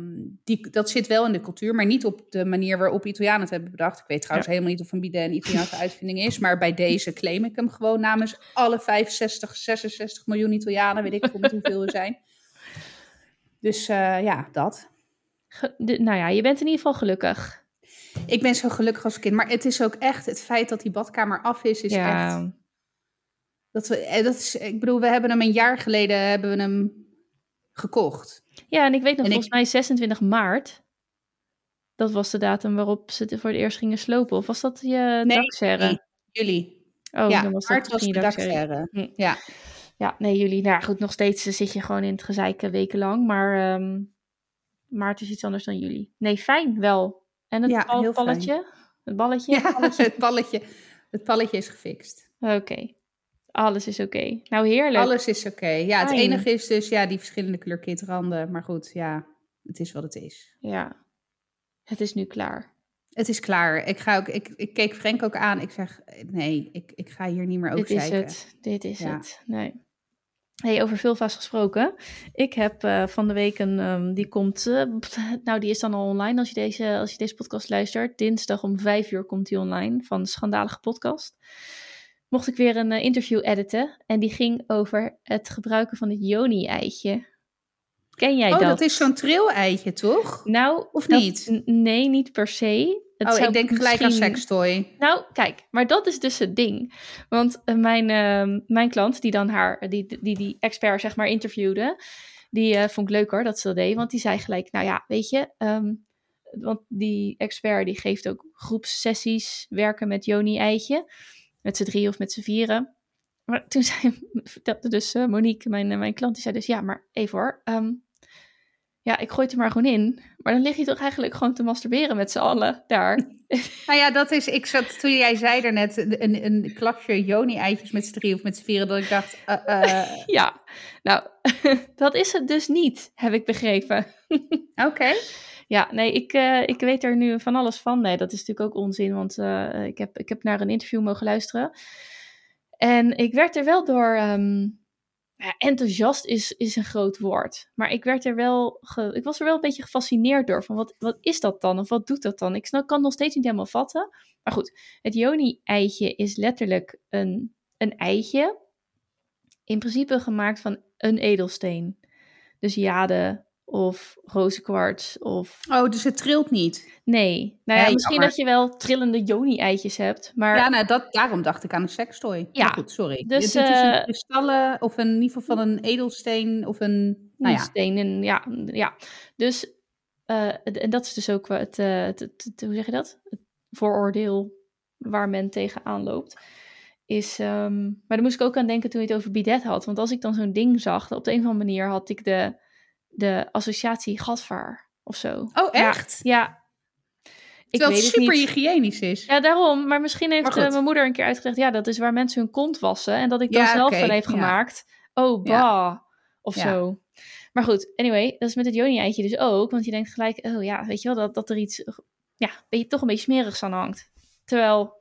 die, dat zit wel in de cultuur, maar niet op de manier waarop Italianen het hebben bedacht. Ik weet trouwens helemaal niet of een bidet een Italiaanse uitvinding is, maar bij deze claim ik hem gewoon namens alle 65, 66 miljoen Italianen, weet ik hoeveel er zijn. Dus eh, ja, dat. Ge- de- nou ja, je bent in ieder geval gelukkig. Ik ben zo gelukkig als kind, maar het is ook echt het feit dat die badkamer af is, is ja. echt. Dat we, eh, dat is, ik bedoel, we hebben hem een jaar geleden hebben we hem gekocht. ja, en ik weet nog, En ik- volgens mij 26 maart. Dat was de datum waarop ze het voor het eerst gingen slopen. Of was dat je Nee, dakserre? nee. Jullie. Oh, ja, dan was maart dat was de dakserre. Hm. Ja. Ja, nee, jullie. Nou goed, nog steeds eh, zit je gewoon in het gezeiken wekenlang. Maar ehm, maart is iets anders dan juli. Nee, fijn wel. En het Ja, bal- balletje? Het balletje? Ja, het balletje, het balletje is gefixt. Oké. Alles is oké. Nou, heerlijk. Alles is oké. Ja, het Fijn. enige is dus ja, die verschillende kleur kitranden. Maar goed, ja, het is wat het is. Ja. Het is nu klaar. Het is klaar. Ik, ga ook, ik, ik keek Frank ook aan. Ik zeg, nee, ik, ik ga hier niet meer over Dit is het. Dit is Ja. het. Nee. Hey, over Vilva's gesproken. Ik heb eh, van de week een, ehm, die komt, eh, nou die is dan al online als je, deze, als je deze podcast luistert. Dinsdag om vijf uur komt die online van de Schandalige Podcast. Mocht ik weer een eh, interview editen en die ging over het gebruiken van het Joni-eitje. Ken jij Oh, dat? dat is zo'n tril-eitje, toch? Nou, Of dat- niet? nee, niet per se. Het oh, ik denk gelijk aan sextoy. nou, kijk, maar dat is dus het ding. Want eh, mijn, ehm, mijn klant, die dan haar, die, die, die expert zeg maar interviewde, die eh, vond ik leuk hoor dat ze dat deed. Want die zei gelijk, nou ja, weet je, ehm, want die expert die geeft ook groepssessies, werken met Joni-eitje. Met z'n drie of met z'n vieren. Maar toen zei, vertelde dus eh, Monique, mijn, eh, mijn klant, die zei dus, ja, maar even hoor, ehm, ja, ik gooi het er maar gewoon in. Maar dan lig je toch eigenlijk gewoon te masturberen met z'n allen daar. Nou ja, dat is, ik zat, toen jij zei er net, een, een klasje Joni-eitjes met z'n drie of met z'n vieren, dat ik dacht, eh, Ja, nou, dat is het dus niet, heb ik begrepen. oké. Ja, nee, ik, eh, ik weet er nu van alles van. Nee, dat is natuurlijk ook onzin, want eh, ik, heb, ik heb naar een interview mogen luisteren. En ik werd er wel door. ehm, ja, enthousiast is, is een groot woord. Maar ik, werd er wel ik was er wel een beetje gefascineerd door. Van wat, wat is dat dan? Of wat doet dat dan? Ik kan het nog steeds niet helemaal vatten. Maar goed, het Joni-eitje is letterlijk een, een eitje. In principe gemaakt van een edelsteen. Dus jade of rozenkwarts of... Oh, dus het trilt niet. Nee. Nou ja, Nee, misschien jammer. dat je wel trillende Joni-eitjes hebt. Maar Ja, nou, dat, daarom dacht ik aan een sextoy. Ja, Maar goed, sorry. dus, het, het is eh, een kristallen of een, in ieder geval van een edelsteen of een, nou een ja. steen en ja, ja. Dus, eh, en dat is dus ook het, eh, het, het- het- hoe zeg je dat? Het vooroordeel waar men tegenaan loopt. Is, ehm, maar daar moest ik ook aan denken toen je het over bidet had. Want als ik dan zo'n ding zag, op de een of andere manier had ik de, de associatie gadvaar of zo. Oh, echt? Ja. Ik Terwijl weet het super niet. hygiënisch is. Ja, daarom. Maar misschien heeft Maar eh, mijn moeder een keer uitgelegd... ja, dat is waar mensen hun kont wassen. En dat ik dan Ja, zelf oké, van heb ja. gemaakt... oh, Ja. bah, of Ja. zo. Maar goed, anyway, dat is met het Joni-eitje dus ook. Want je denkt gelijk, oh ja, weet je wel, dat, dat er iets, ja, ben je toch een beetje smerigs aan hangt. Terwijl,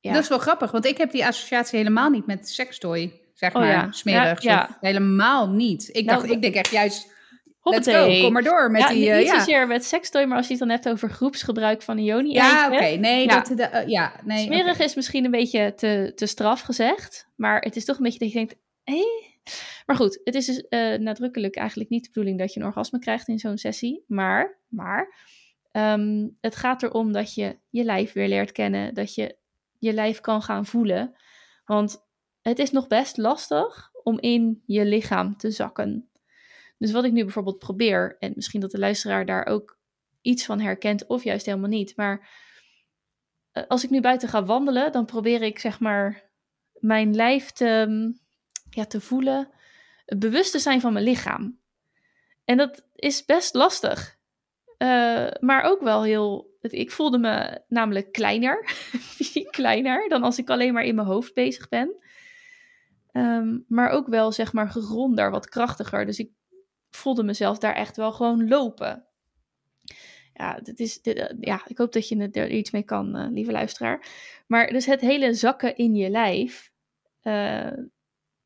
ja. Dat is wel grappig, want ik heb die associatie helemaal niet met sextoy, zeg Oh maar, ja. smerigs. Ja, helemaal niet. Ik, Nou, dacht, ik denk echt juist, let's hoppatee. go, kom maar door met ja, die... niet eh, ja, zozeer met sextoy, maar als je het dan hebt over groepsgebruik van een Joni-eitje. ja oké, nee, Ja. dat... de- eh, ja, nee, Smerig is misschien een beetje te, te straf gezegd, maar het is toch een beetje dat je denkt, hé? Maar goed, het is dus eh, nadrukkelijk eigenlijk niet de bedoeling dat je een orgasme krijgt in zo'n sessie, maar, maar ehm, het gaat erom dat je je lijf weer leert kennen, dat je je lijf kan gaan voelen, want het is nog best lastig om in je lichaam te zakken. Dus wat ik nu bijvoorbeeld probeer, en misschien dat de luisteraar daar ook iets van herkent of juist helemaal niet, maar eh, als ik nu buiten ga wandelen, dan probeer ik zeg maar mijn lijf te, mm, ja, te voelen, het bewust te zijn van mijn lichaam. En dat is best lastig. Eh, maar ook wel heel. Ik voelde me namelijk kleiner, fysiek kleiner, dan als ik alleen maar in mijn hoofd bezig ben. Ehm, maar ook wel zeg maar geronder, wat krachtiger. Dus ik voelde mezelf daar echt wel gewoon lopen. Ja, dit is, eh, ja ik hoop dat je er iets mee kan, eh, lieve luisteraar. Maar dus het hele zakken in je lijf, eh,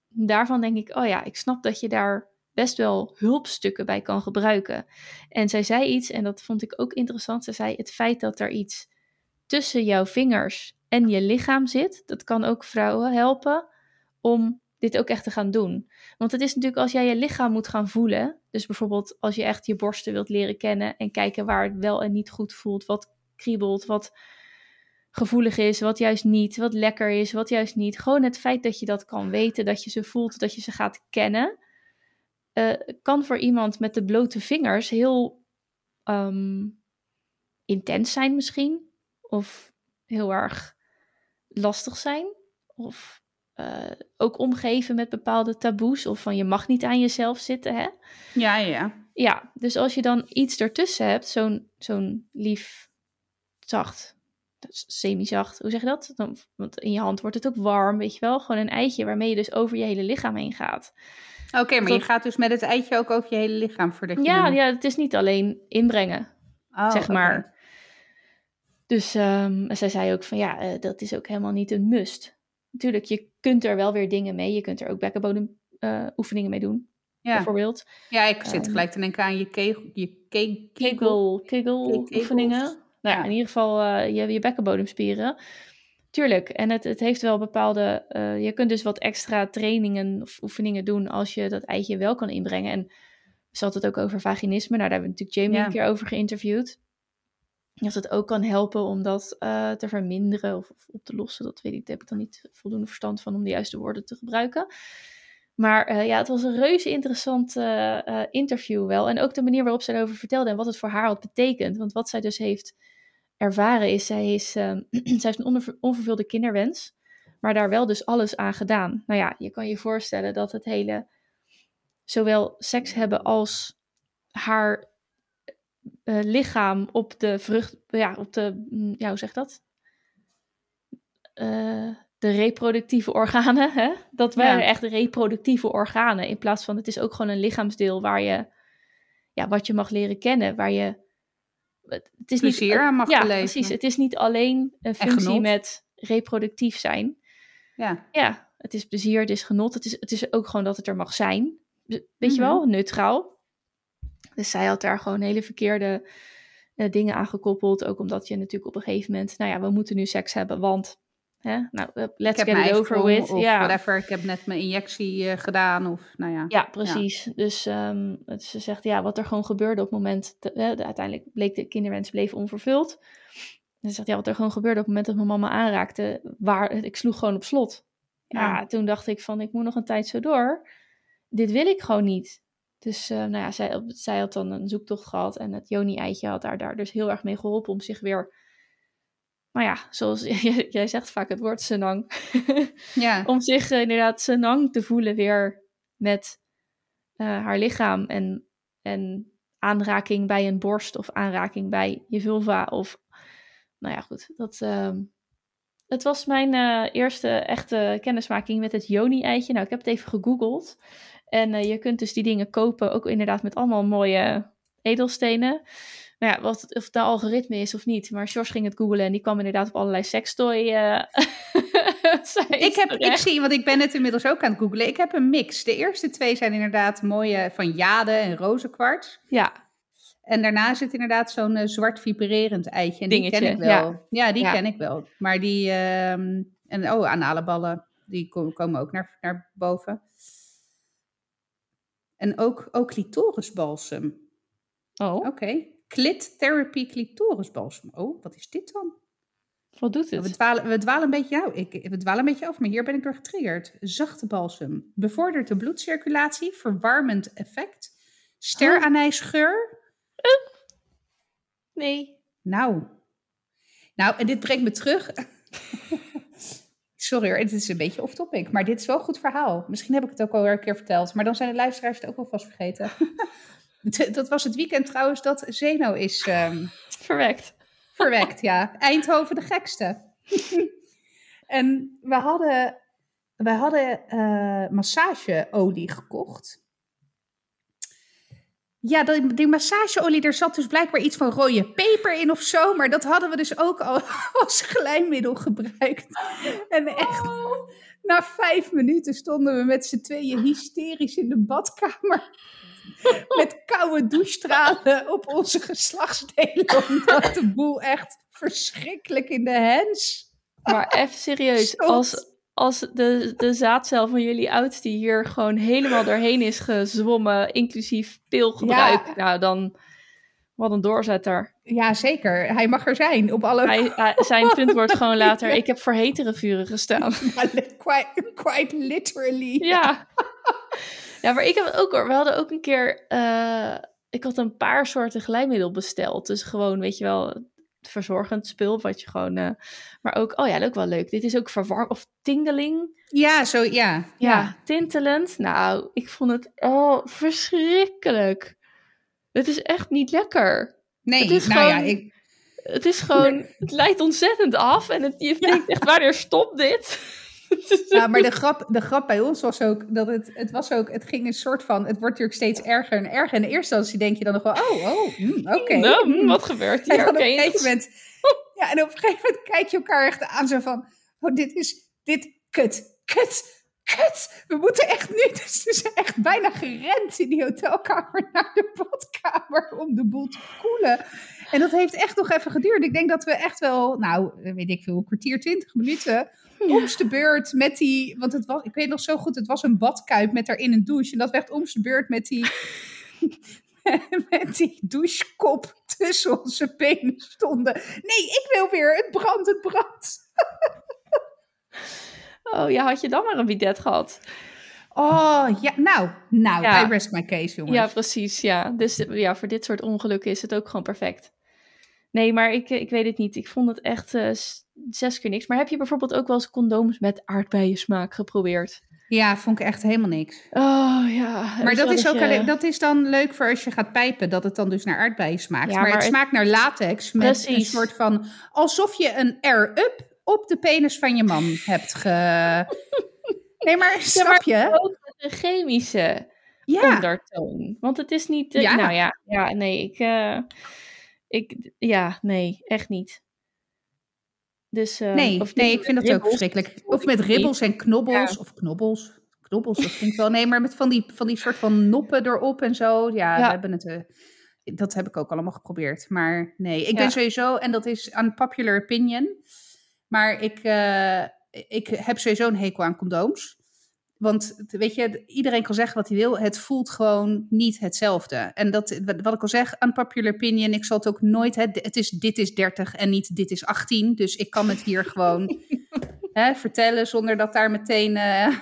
daarvan denk ik, oh ja, ik snap dat je daar best wel hulpstukken bij kan gebruiken. En zij zei iets, en dat vond ik ook interessant. Ze zei, het feit dat er iets tussen jouw vingers en je lichaam zit, dat kan ook vrouwen helpen om dit ook echt te gaan doen. Want het is natuurlijk als jij je lichaam moet gaan voelen, dus bijvoorbeeld als je echt je borsten wilt leren kennen en kijken waar het wel en niet goed voelt, wat kriebelt, wat gevoelig is, wat juist niet, wat lekker is, wat juist niet. Gewoon het feit dat je dat kan weten, dat je ze voelt, dat je ze gaat kennen, eh, kan voor iemand met de blote vingers heel ehm, intens zijn misschien. Of heel erg lastig zijn. Of ook omgeven met bepaalde taboes. Of van je mag niet aan jezelf zitten. Hè? Ja, ja, ja. Dus als je dan iets ertussen hebt, zo'n zo'n lief, zacht, semi-zacht, hoe zeg je dat? Dan, want in je hand wordt het ook warm, weet je wel? Gewoon een eitje waarmee je dus over je hele lichaam heen gaat. Oké, maar Dat- je gaat dus met het eitje ook over je hele lichaam voordat je... Ja, ja, het is niet alleen inbrengen, Oh, zeg maar. Dus ehm, zij zei ook van ja, eh, dat is ook helemaal niet een must. Natuurlijk, je kunt er wel weer dingen mee. Je kunt er ook bekkenbodem eh, oefeningen mee doen, Ja. bijvoorbeeld. ja, ik zit Ehm, gelijk te denken aan je kegel... Je ke- kegel. Kegel, oefeningen. Nou ja, Ja. in ieder geval eh, je, je bekkenbodemspieren. Tuurlijk, en het, het heeft wel bepaalde... eh, je kunt dus wat extra trainingen of oefeningen doen als je dat eitje wel kan inbrengen. En ze had het ook over vaginisme. Nou, daar hebben we natuurlijk Jamie Ja. een keer over geïnterviewd. Dat het ook kan helpen om dat eh, te verminderen of, op te lossen. Dat weet ik, daar heb ik dan niet voldoende verstand van om de juiste woorden te gebruiken. Maar eh, ja, het was een reuze interessant eh, interview wel. En ook de manier waarop zij erover vertelde en wat het voor haar had betekend. Want wat zij dus heeft ervaren is, zij, is, zij heeft een onver- onvervulde kinderwens. Maar daar wel dus alles aan gedaan. Nou ja, je kan je voorstellen dat het hele, zowel seks hebben als haar eh, lichaam op de vrucht, ja, op de, mm, ja, hoe zeg dat? Eh, de reproductieve organen, hè? Dat waren Ja. echt reproductieve organen. In plaats van, het is ook gewoon een lichaamsdeel waar je, ja, wat je mag leren kennen, waar je, het is Plezier niet, aan mag ja, beleven. precies. Het is niet alleen een functie met reproductief zijn. Ja. Ja, het is plezier, het is genot. Het is, het is ook gewoon dat het er mag zijn. Weet je Mhm. wel, neutraal. Dus zij had daar gewoon hele verkeerde eh, dingen aan gekoppeld. Ook omdat je natuurlijk op een gegeven moment... Nou ja, we moeten nu seks hebben, want... Hè, nou, eh, let's get it over with. of Ja. whatever. Ik heb net mijn injectie eh, gedaan of nou ja. Ja, precies. Dus ehm, het- ze zegt, ja, wat er gewoon gebeurde op het moment... de- uiteindelijk bleek de kinderwens bleef onvervuld. En ze zegt, ja, wat er gewoon gebeurde op het moment dat mijn mama aanraakte... Waar, ik sloeg gewoon op slot. Ja, Ja. toen dacht ik van, ik moet nog een tijd zo door. Dit wil ik gewoon niet. Dus eh, nou ja, zij, zij had dan een zoektocht gehad... en het Joni-eitje had haar daar dus heel erg mee geholpen... om zich weer... Nou ja, zoals jij zegt vaak het woord senang... Ja. om zich eh, inderdaad senang te voelen weer met eh, haar lichaam en, en aanraking bij een borst of aanraking bij je vulva of nou ja goed dat ehm, het was mijn eerste echte kennismaking met het Joni-eitje. Nou, ik heb het even gegoogeld. En eh, je kunt dus die dingen kopen, ook inderdaad met allemaal mooie edelstenen. Nou ja, wat, of het nou algoritme is of niet. Maar George ging het googlen en die kwam inderdaad op allerlei sextoy uh, ik, heb, ik zie, want ik ben het inmiddels ook aan het googlen. Ik heb een mix. De eerste twee zijn inderdaad mooie van jade en rozenkwarts. Ja. En daarna zit inderdaad zo'n uh, zwart vibrerend eitje. En Dingetje, die ken ik wel. Ja, ja die ken ik wel. Maar die, uh, en oh, anale ballen, die komen ook naar, naar boven. En ook, ook clitorisbalsem. Oh. Oké. Okay. Clit Therapy Clitorisbalsem. Oh, wat is dit dan? Wat doet het? We dwalen, we dwalen een beetje, nou, ik, we dwalen een beetje af, maar hier ben ik door getriggerd. Zachte balsem. Bevordert de bloedcirculatie, verwarmend effect. Steranijsgeur. Uh. Nee. Nou. Nou, en dit brengt me terug. Sorry hoor, het is een beetje off-topic, maar dit is wel een goed verhaal. Misschien heb ik het ook al een keer verteld, maar dan zijn de luisteraars het ook wel vast vergeten. dat was het weekend trouwens dat Zeno is... Um, verwekt. Verwekt, ja. Eindhoven de gekste. en we hadden, we hadden uh, massageolie gekocht. Ja, die, die massageolie, er zat dus blijkbaar iets van rode peper in of zo. Maar dat hadden we dus ook al als glijmiddel gebruikt. En echt, oh. na vijf minuten stonden we met z'n tweeën hysterisch in de badkamer. Met koude douchestralen op onze geslachtsdelen. Omdat de boel echt verschrikkelijk in de hens. Maar even serieus, als, als de, de zaadcel van jullie oudste hier gewoon helemaal doorheen is gezwommen, inclusief pilgebruik, ja. nou dan wat een doorzetter. Ja, zeker. Hij mag er zijn op alle... Hij, zijn punt wordt gewoon later, ik heb voor hetere vuren gestaan. quite, quite literally. Ja. Ja, maar ik heb ook hoor. We hadden ook een keer. Uh, ik had een paar soorten glijmiddel besteld. Dus gewoon, weet je wel, verzorgend spul. Wat je gewoon. Uh, maar ook, oh ja, ook wel leuk. Dit is ook verwarm of tingeling. Ja, zo ja. Ja, ja. tintelend. Nou, ik vond het oh, verschrikkelijk. Het is echt niet lekker. Nee, het is nou gewoon, ja, ik. Het is gewoon, het leidt ontzettend af en het, je denkt echt, wanneer stopt dit? Ja, maar de grap, de grap bij ons was ook dat het, het was ook, het ging een soort van, het wordt natuurlijk steeds erger en erger. En in eerste instantie denk je dan nog wel, oh, oh, mm, oké. Nou, mm. wat gebeurt hier? En op een gegeven moment, ja, en op een gegeven moment kijk je elkaar echt aan zo van, oh, dit is, dit, kut, kut, kut. We moeten echt nu, dus we zijn echt bijna gerend in die hotelkamer naar de badkamer om de boel te koelen. En dat heeft echt nog even geduurd. Ik denk dat we echt wel, nou, weet ik veel, een kwartier, twintig minuten omste beurt met die, want het was, ik weet nog zo goed, het was een badkuip met daarin een douche. En dat werd omste beurt met die, met die douchekop tussen onze benen stonden. Nee, ik wil weer, het brandt, het brandt. oh ja, had je dan maar een bidet gehad? Oh, ja, nou, nou, ja. I rest my case, jongens. Ja, precies, ja. Dus ja, voor dit soort ongelukken is het ook gewoon perfect. Nee, maar ik, ik weet het niet. Ik vond het echt uh, zes keer niks. Maar heb je bijvoorbeeld ook wel eens condooms met aardbeiensmaak geprobeerd? Ja, vond ik echt helemaal niks. Oh ja. Maar dat is, ook alleen, dat is dan leuk voor als je gaat pijpen, dat het dan dus naar aardbeien smaakt. maar, het smaakt naar latex met precies. een soort van. alsof je een air-up op de penis van je man hebt ge. nee, maar snap je? ook een chemische ja. ondertoon. Want het is niet. Uh, ja. Nou ja, ja, nee, ik. Uh, ik, ja, nee, echt niet. Dus, uh, nee, of nee, ik vind dat ook verschrikkelijk. Of met ribbels en knobbels. Of knobbels. Knobbels, dat klinkt wel. Nee, maar met van die, van die soort van noppen erop en zo. Ja, ja. we hebben het. Uh, dat heb ik ook allemaal geprobeerd. Maar nee, ik ja. ben sowieso, en dat is unpopular opinion. Maar ik, uh, ik heb sowieso een hekel aan condooms. Want weet je, iedereen kan zeggen wat hij wil. Het voelt gewoon niet hetzelfde. En dat, wat ik al zeg, unpopular opinion. Ik zal het ook nooit. Hè, het is dit is 30 en niet dit is 18. Dus ik kan het hier gewoon hè, vertellen zonder dat daar meteen. Uh...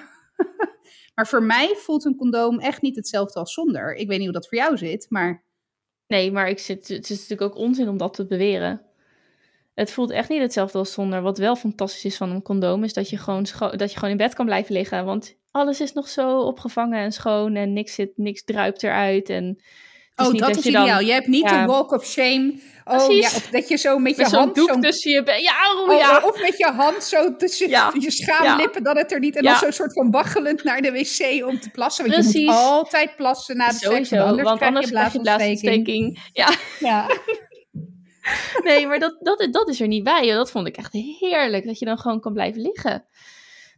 maar voor mij voelt een condoom echt niet hetzelfde als zonder. Ik weet niet hoe dat voor jou zit, maar. Nee, maar ik zit, het is natuurlijk ook onzin om dat te beweren. Het voelt echt niet hetzelfde als zonder. Wat wel fantastisch is van een condoom, is dat je gewoon, dat je gewoon in bed kan blijven liggen. Want alles is nog zo opgevangen en schoon en niks, zit, niks druipt eruit. En oh, dat, dat is je dan- ideaal. Je hebt niet Ja. de walk of shame. Oh ja, of dat je zo met je Met hand... doek zo'n- tussen je. Ja, oh, Oh, ja. Of met je hand zo tussen Ja. je schaamlippen, dat het er niet... En dan zo'n soort van waggelend naar de wc om te plassen. Want je Precies. moet altijd plassen na de seks, want anders want krijg je je blaasontsteking. Ja, Ja. nee, maar dat, dat, dat is er niet bij. Dat vond ik echt heerlijk, dat je dan gewoon kan blijven liggen.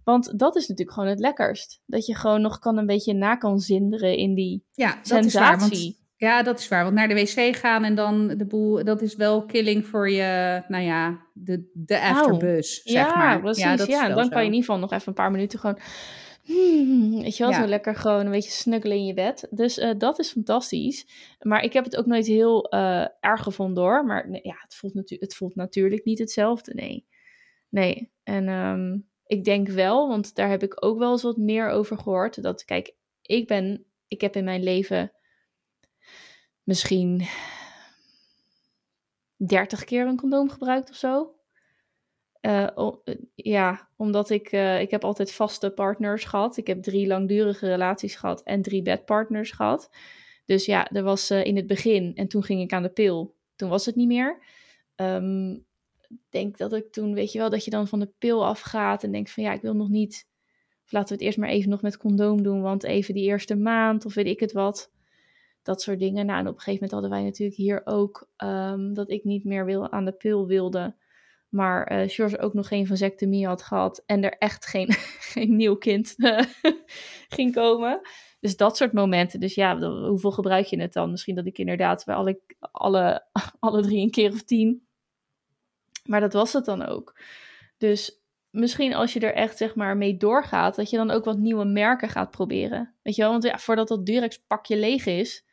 Want dat is natuurlijk gewoon het lekkerst. Dat je gewoon nog kan een beetje na kan zinderen in die ja, dat is waar. sensatie. Want, ja, dat is waar. Want naar de wc gaan en dan de boel... Dat is wel killing voor je, nou ja, de, de afterbus, zeg ja, maar. precies. Ja, Ja, dat is wel dan kan je in ieder geval nog even een paar minuten gewoon... hmm, weet je wel, Ja. zo lekker gewoon een beetje snuggelen in je bed. Dus eh, dat is fantastisch. Maar ik heb het ook nooit heel eh, erg gevonden hoor. Maar nee, ja, het voelt, natu- het voelt natuurlijk niet hetzelfde, nee. Nee, en ehm, ik denk wel, want daar heb ik ook wel eens wat meer over gehoord. Dat, kijk, ik ben... Ik heb in mijn leven misschien 30 keer een condoom gebruikt of zo. Eh, eh, ja, omdat ik, eh, ik heb altijd vaste partners gehad. Ik heb drie langdurige relaties gehad en drie bedpartners gehad. Dus ja, er was in het begin en toen ging ik aan de pil. Toen was het niet meer. Ehm, Ik denk dat ik toen, weet je wel, dat je dan van de pil afgaat en denkt van ja, ik wil nog niet. Of laten we het eerst maar even nog met condoom doen, want even die eerste maand of weet ik het wat. Dat soort dingen. Nou, en op een gegeven moment hadden wij natuurlijk hier ook ehm, dat ik niet meer wil, aan de pil wilde. Maar eh George ook nog geen vasectomie had gehad. En er echt geen, geen nieuw kind eh, ging komen. Dus dat soort momenten. Dus ja, hoeveel gebruik je het dan? Misschien dat ik inderdaad bij alle, alle, alle drie een keer of tien. Maar dat was het dan ook. Dus misschien als je er echt zeg maar mee doorgaat, dat je dan ook wat nieuwe merken gaat proberen. Weet je wel, want ja, voordat dat Durex pakje leeg is,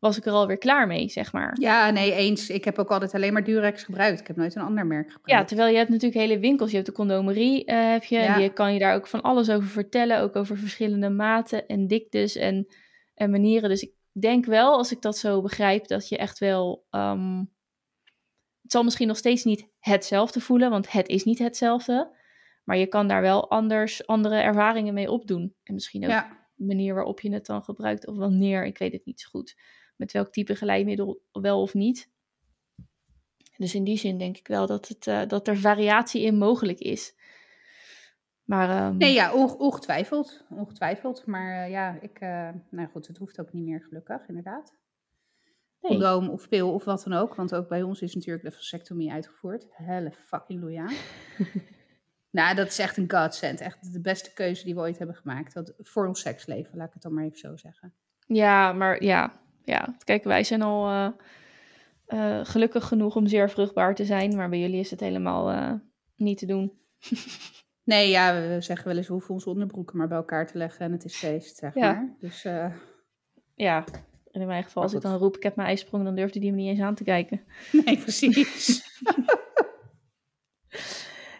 was ik er alweer klaar mee, zeg maar. Ja, nee, eens. Ik heb ook altijd alleen maar Durex gebruikt. Ik heb nooit een ander merk Ja, gebruikt. terwijl je hebt natuurlijk hele winkels. Je hebt de condomerie, eh, heb je. Ja. En die kan je daar ook van alles over vertellen. Ook over verschillende maten en diktes en, en manieren. Dus ik denk wel, als ik dat zo begrijp, dat je echt wel... ehm, het zal misschien nog steeds niet hetzelfde voelen, want het is niet hetzelfde. Maar je kan daar wel anders, andere ervaringen mee opdoen. En misschien ook Ja. de manier waarop je het dan gebruikt. Of wanneer, ik weet het niet zo goed. Met welk type geleidmiddel wel of niet. Dus in die zin denk ik wel dat, het, eh, dat er variatie in mogelijk is. Maar ehm, Nee, ja, onge- ongetwijfeld. Ongetwijfeld. Maar eh, ja, ik, eh, nou goed, het hoeft ook niet meer gelukkig, inderdaad. nee. Condoom of pil of wat dan ook. Want ook bij ons is natuurlijk de vasectomie uitgevoerd. Helle fucking loeia. nou, dat is echt een godsend. Echt de beste keuze die we ooit hebben gemaakt. Dat, voor ons seksleven, laat ik het dan maar even zo zeggen. Ja, maar ja, ja. Kijk, wij zijn al eh, eh, gelukkig genoeg om zeer vruchtbaar te zijn. Maar bij jullie is het helemaal eh, niet te doen. Nee, ja, we zeggen wel eens, we hoeven onze onderbroeken maar bij elkaar te leggen en het is feest, zeg Ja. maar. Dus Ja, en in mijn geval, als ik dan roep, ik heb mijn ijsprong, dan durfde die me niet eens aan te kijken. nee, precies.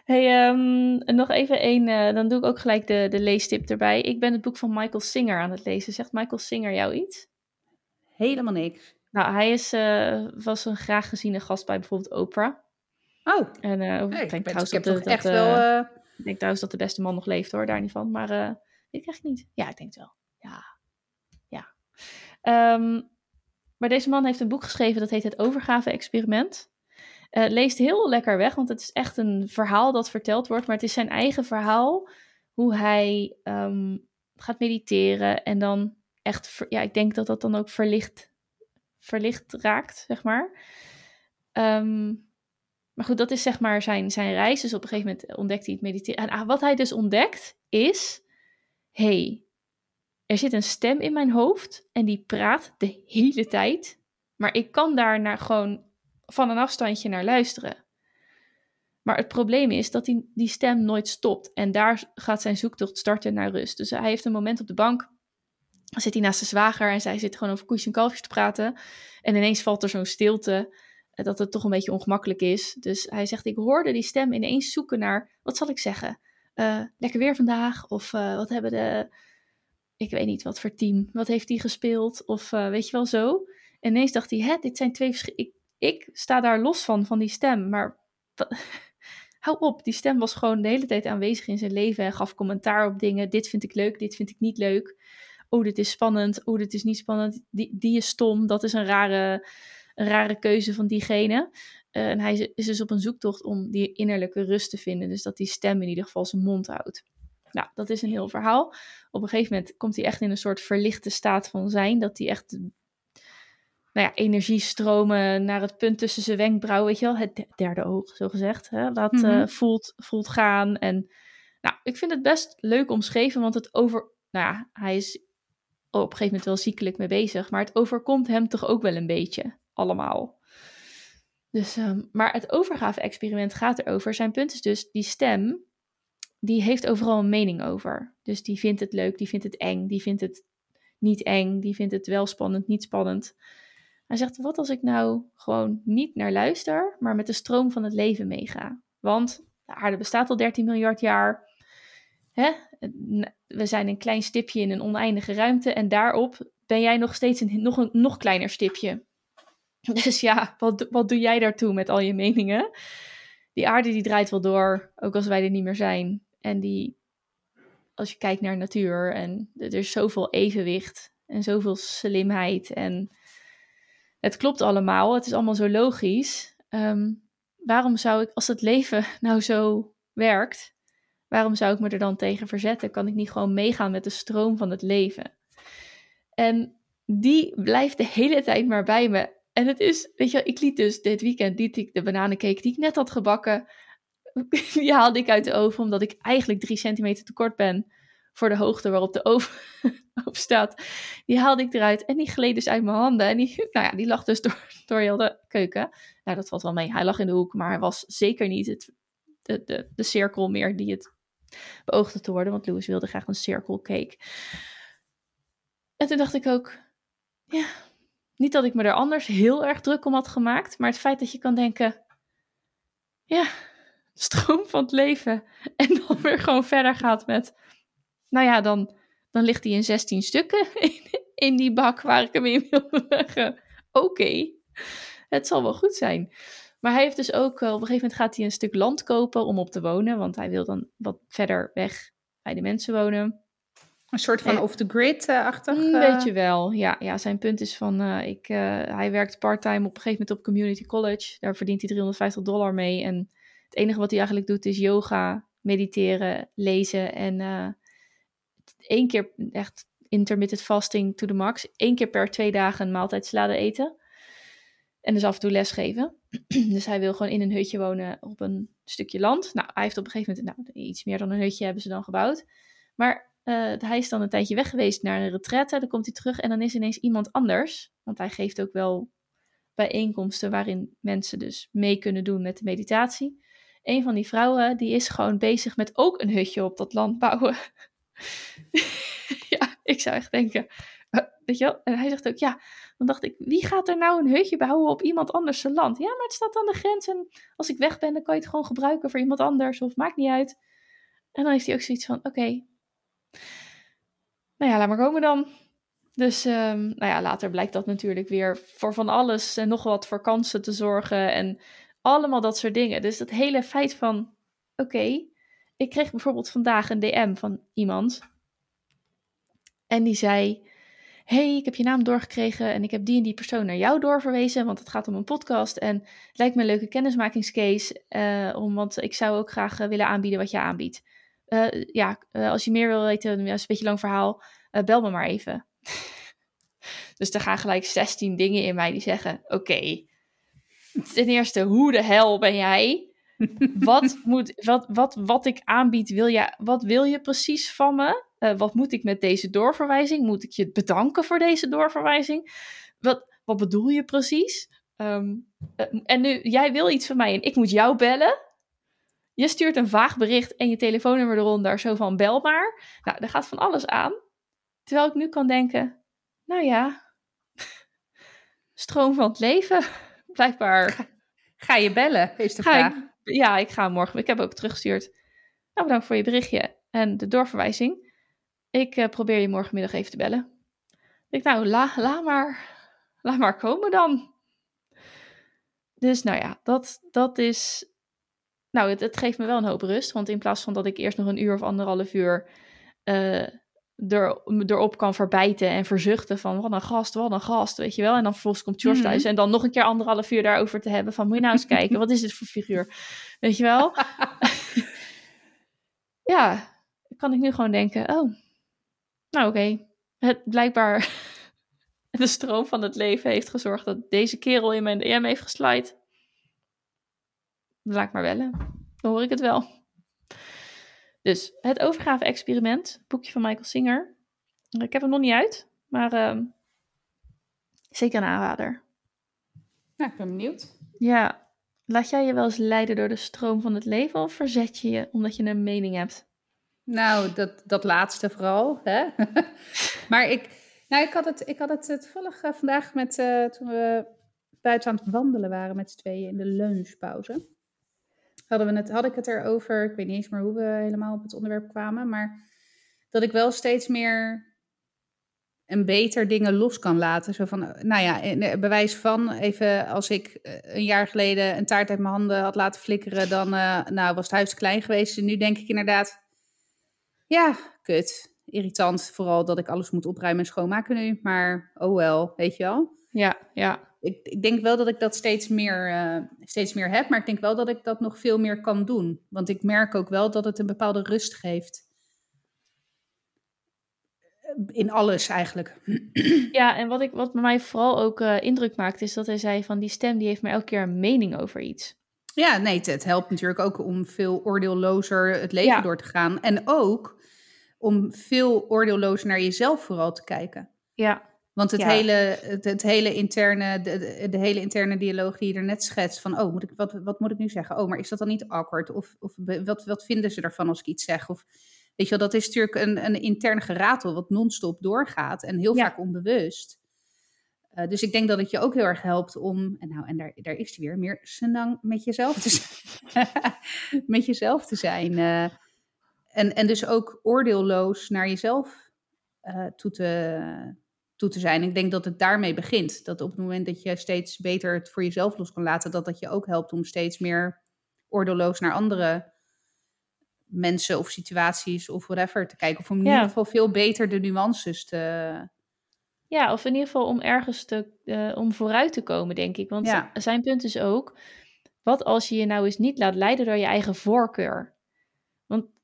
Hey, ehm, nog even één, dan doe ik ook gelijk de, de leestip erbij. Ik ben het boek van Michael Singer aan het lezen. Zegt Michael Singer jou iets? Helemaal niks. Nou, hij is, eh, was een graag geziene gast bij bijvoorbeeld Oprah. Oh, En eh, nee, ik ik, denk trouwens ik heb dat, toch de- echt dat, wel... eh, eh, ik denk trouwens dat de beste man nog leeft hoor, daar niet van. Maar eh weet ik echt niet. Ja, ik denk het wel. Ja. ja. Ehm, maar deze man heeft een boek geschreven dat heet Het Overgave-experiment. Leest heel lekker weg, want het is echt een verhaal dat verteld wordt. Maar het is zijn eigen verhaal. Hoe hij ehm, gaat mediteren en dan echt... ja, ik denk dat dat dan ook verlicht, verlicht raakt, zeg maar. Ehm, maar goed, dat is zeg maar zijn, zijn reis. Dus op een gegeven moment ontdekt hij het mediteren. En ah, wat hij dus ontdekt is... hey, er zit een stem in mijn hoofd en die praat de hele tijd. Maar ik kan daar naar gewoon van een afstandje naar luisteren. Maar het probleem is dat die, die stem nooit stopt. En daar gaat zijn zoektocht starten naar rust. Dus hij heeft een moment op de bank. Zit hij naast zijn zwager en zij zit gewoon over koeis en kalfjes te praten. En ineens valt er zo'n stilte eh, dat het toch een beetje ongemakkelijk is. Dus hij zegt, ik hoorde die stem ineens zoeken naar, wat zal ik zeggen? Eh, lekker weer vandaag? Of eh, wat hebben de, ik weet niet wat voor team, wat heeft die gespeeld? Of weet je wel zo? En ineens dacht hij, hè, dit zijn twee verschillende, ik, ik sta daar los van, van die stem. Maar hou op, die stem was gewoon de hele tijd aanwezig in zijn leven en gaf commentaar op dingen. Dit vind ik leuk, dit vind ik niet leuk. Oh, dit is spannend, oh, dit is niet spannend, die, die is stom, dat is een rare, een rare keuze van diegene. Uh, en hij is dus op een zoektocht om die innerlijke rust te vinden. Dus dat die stem in ieder geval zijn mond houdt. Nou, dat is een heel verhaal. Op een gegeven moment komt hij echt in een soort verlichte staat van zijn. Dat hij echt nou ja, energiestromen naar het punt tussen zijn wenkbrauw, weet je wel, het derde oog, zo gezegd, hè, dat mm -hmm. voelt, voelt gaan. En nou, ik vind het best leuk omschreven, want het over, nou ja, hij is op een gegeven moment wel ziekelijk mee bezig, maar het overkomt hem toch ook wel een beetje, allemaal. Dus, um, maar het overgave-experiment gaat erover. Zijn punt is dus, die stem, die heeft overal een mening over. Dus die vindt het leuk, die vindt het eng, die vindt het niet eng, die vindt het wel spannend, niet spannend. Hij zegt, wat als ik nou gewoon niet naar luister, maar met de stroom van het leven meega? Want de aarde bestaat al 13 miljard jaar. Hè? We zijn een klein stipje in een oneindige ruimte en daarop ben jij nog steeds een nog, een nog kleiner stipje. Dus ja, wat, wat doe jij daartoe met al je meningen? Die aarde die draait wel door, ook als wij er niet meer zijn. En die, als je kijkt naar natuur en er is zoveel evenwicht en zoveel slimheid en het klopt allemaal, het is allemaal zo logisch. Um, waarom zou ik, als het leven nou zo werkt, waarom zou ik me er dan tegen verzetten? Kan ik niet gewoon meegaan met de stroom van het leven? En die blijft de hele tijd maar bij me. En het is, weet je, ik liet dus dit weekend liet ik de bananencake die ik net had gebakken, die haalde ik uit de oven omdat ik eigenlijk drie centimeter te kort ben voor de hoogte waarop de oven op staat. Die haalde ik eruit en die gleed dus uit mijn handen. En die, nou ja, die lag dus door, door heel de keuken. Nou, dat valt wel mee. Hij lag in de hoek, maar hij was zeker niet het, de, de, de cirkel meer die het beoogde te worden. Want Louis wilde graag een cirkelcake. En toen dacht ik ook, ja, niet dat ik me er anders heel erg druk om had gemaakt. Maar het feit dat je kan denken, ja, stroom van het leven. En dan weer gewoon verder gaat met nou ja, dan, dan ligt hij in 16 stukken in, in die bak waar ik hem in wil leggen. Oké, het zal wel goed zijn. Maar hij heeft dus ook, eh, op een gegeven moment gaat hij een stuk land kopen om op te wonen. Want hij wil dan wat verder weg bij de mensen wonen. Een soort van off-the-grid-achtig? Een uh... beetje wel, ja. ja. Zijn punt is van, uh, ik, hij werkt parttime op een gegeven moment op community college. Daar verdient hij 350 dollar mee. En het enige wat hij eigenlijk doet is yoga, mediteren, lezen en één keer echt intermittent fasting to the max. Eén keer per twee dagen een maaltijd salade eten. En dus af en toe lesgeven. dus hij wil gewoon in een hutje wonen op een stukje land. Nou, hij heeft op een gegeven moment, nou, iets meer dan een hutje hebben ze dan gebouwd. Maar uh, hij is dan een tijdje weg geweest naar een retraite. Dan komt hij terug en dan is ineens iemand anders. Want hij geeft ook wel bijeenkomsten waarin mensen dus mee kunnen doen met de meditatie. Een van die vrouwen die is gewoon bezig met ook een hutje op dat land bouwen. ja, ik zou echt denken, weet je wel? En hij zegt ook, ja, dan dacht ik, wie gaat er nou een hutje bouwen op iemand anders land? Ja, maar het staat aan de grens en als ik weg ben, dan kan je het gewoon gebruiken voor iemand anders of maakt niet uit. En dan heeft hij ook zoiets van, oké, nou ja, laat maar komen dan. Dus um, nou ja, later blijkt dat natuurlijk weer voor van alles en nog wat voor kansen te zorgen en allemaal dat soort dingen. Dus dat hele feit van, oké, ik kreeg bijvoorbeeld vandaag een DM van iemand. En die zei: Hey, ik heb je naam doorgekregen en ik heb die en die persoon naar jou doorverwezen, want het gaat om een podcast. En het lijkt me een leuke kennismakingscase, uh, om, want ik zou ook graag eh, willen aanbieden wat je aanbiedt. Uh, ja, als je meer wil weten, dat is een beetje lang verhaal, bel me maar even. dus er gaan gelijk 16 dingen in mij die zeggen: Oké, ten eerste, hoe de hel ben jij? wat, moet, wat, wat, wat ik aanbied, wil je, wat wil je precies van me? Uh, wat moet ik met deze doorverwijzing? Moet ik je bedanken voor deze doorverwijzing? Wat, wat bedoel je precies? Um, uh, en nu, jij wil iets van mij en ik moet jou bellen. Je stuurt een vaag bericht en je telefoonnummer eronder, zo van bel maar. Nou, daar gaat van alles aan. Terwijl ik nu kan denken, nou ja, stroom van het leven, blijkbaar. Ga je bellen, is de vraag. Ik, ja, ik ga morgen. Ik heb ook teruggestuurd. Nou, bedankt voor je berichtje en de doorverwijzing. Ik uh, probeer je morgenmiddag even te bellen. Ik nou, la, la maar, laat maar komen dan. Dus nou ja, dat, dat is. Nou, het, het, geeft me wel een hoop rust. Want in plaats van dat ik eerst nog een uur of anderhalf uur uh, er, erop kan verbijten en verzuchten van wat een gast, wat een gast, weet je wel. En dan vervolgens komt George Mhm. thuis en dan nog een keer anderhalf uur daarover te hebben van moet je nou eens kijken, wat is dit voor figuur, weet je wel. ja, kan ik nu gewoon denken, oh, nou oké, het blijkbaar de stroom van het leven heeft gezorgd dat deze kerel in mijn DM heeft geslide. Laat ik maar bellen, dan hoor ik het wel. Dus het overgave-experiment, boekje van Michael Singer. Ik heb hem nog niet uit, maar ehm, zeker een aanrader. Nou, ik ben benieuwd. Ja, laat jij je wel eens leiden door de stroom van het leven of verzet je je omdat je een mening hebt? Nou, dat, dat laatste vooral. Hè? maar ik, nou, ik had het, ik had het toevallig eh, vandaag met, eh, toen we buiten aan het wandelen waren met z'n tweeën in de lunchpauze. Hadden we het, had ik het erover, ik weet niet eens meer hoe we helemaal op het onderwerp kwamen, maar dat ik wel steeds meer en beter dingen los kan laten. Zo van, eh, nou ja, bewijs van, even als ik een jaar geleden een taart uit mijn handen had laten flikkeren, dan nou, was het huis te klein geweest. Nu denk ik inderdaad, ja, kut. Irritant, vooral dat ik alles moet opruimen en schoonmaken nu. Maar oh wel, weet je wel. Ja, ja. Ik, ik denk wel dat ik dat steeds meer, eh, steeds meer heb, maar ik denk wel dat ik dat nog veel meer kan doen. Want ik merk ook wel dat het een bepaalde rust geeft. In alles eigenlijk. Ja, en wat, ik, wat bij mij vooral ook eh, indruk maakt, is dat hij zei van die stem die heeft maar elke keer een mening over iets. Ja, nee, het, het helpt natuurlijk ook om veel oordeellozer het leven Ja. door te gaan. En ook om veel oordeellozer naar jezelf vooral te kijken. Ja, Want het, Ja. hele, het, het hele interne, de, de, hele interne dialoog die je er net schetst van, oh, moet ik, wat, wat moet ik nu zeggen? Oh, maar is dat dan niet awkward? Of, of wat, wat vinden ze ervan als ik iets zeg? Of, weet je wel, dat is natuurlijk een, een intern geratel wat non-stop doorgaat en heel Ja. vaak onbewust. Eh, dus ik denk dat het je ook heel erg helpt om, en nou, en daar, daar is hij weer, meer senang met jezelf te zijn. met jezelf te zijn. eh. En, en dus ook oordeelloos naar jezelf eh, toe, te, toe te zijn. Ik denk dat het daarmee begint. Dat op het moment dat je steeds beter het voor jezelf los kan laten, dat dat je ook helpt om steeds meer oordeelloos naar andere mensen of situaties of whatever te kijken. Of om in Ja. ieder geval veel beter de nuances te... ja of in ieder geval om ergens te, eh, om vooruit te komen, denk ik. Want Ja. zijn punt is ook, wat als je je nou eens niet laat leiden door je eigen voorkeur?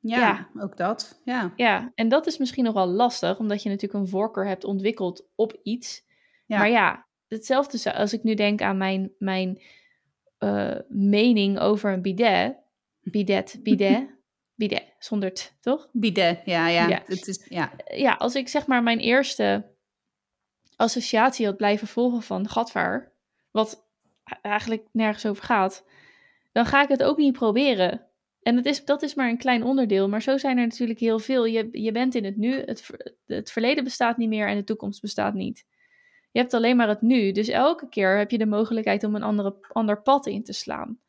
Ja, Ja. ook dat. Ja. ja, en dat is misschien nog wel lastig, omdat je natuurlijk een voorkeur hebt ontwikkeld op iets. Ja. Maar ja, hetzelfde als ik nu denk aan mijn, mijn eh, mening over een bidet. Bidet, bidet, bidet, zonder t, toch? Bidet, ja, ja. Ja. Het is, ja. Ja, als ik zeg maar mijn eerste associatie had blijven volgen van gatvaar, wat eigenlijk nergens over gaat, dan ga ik het ook niet proberen. En het is, dat is maar een klein onderdeel, maar zo zijn er natuurlijk heel veel. Je, je bent in het nu, het, het verleden bestaat niet meer en de toekomst bestaat niet. Je hebt alleen maar het nu, dus elke keer heb je de mogelijkheid om een andere, ander pad in te slaan.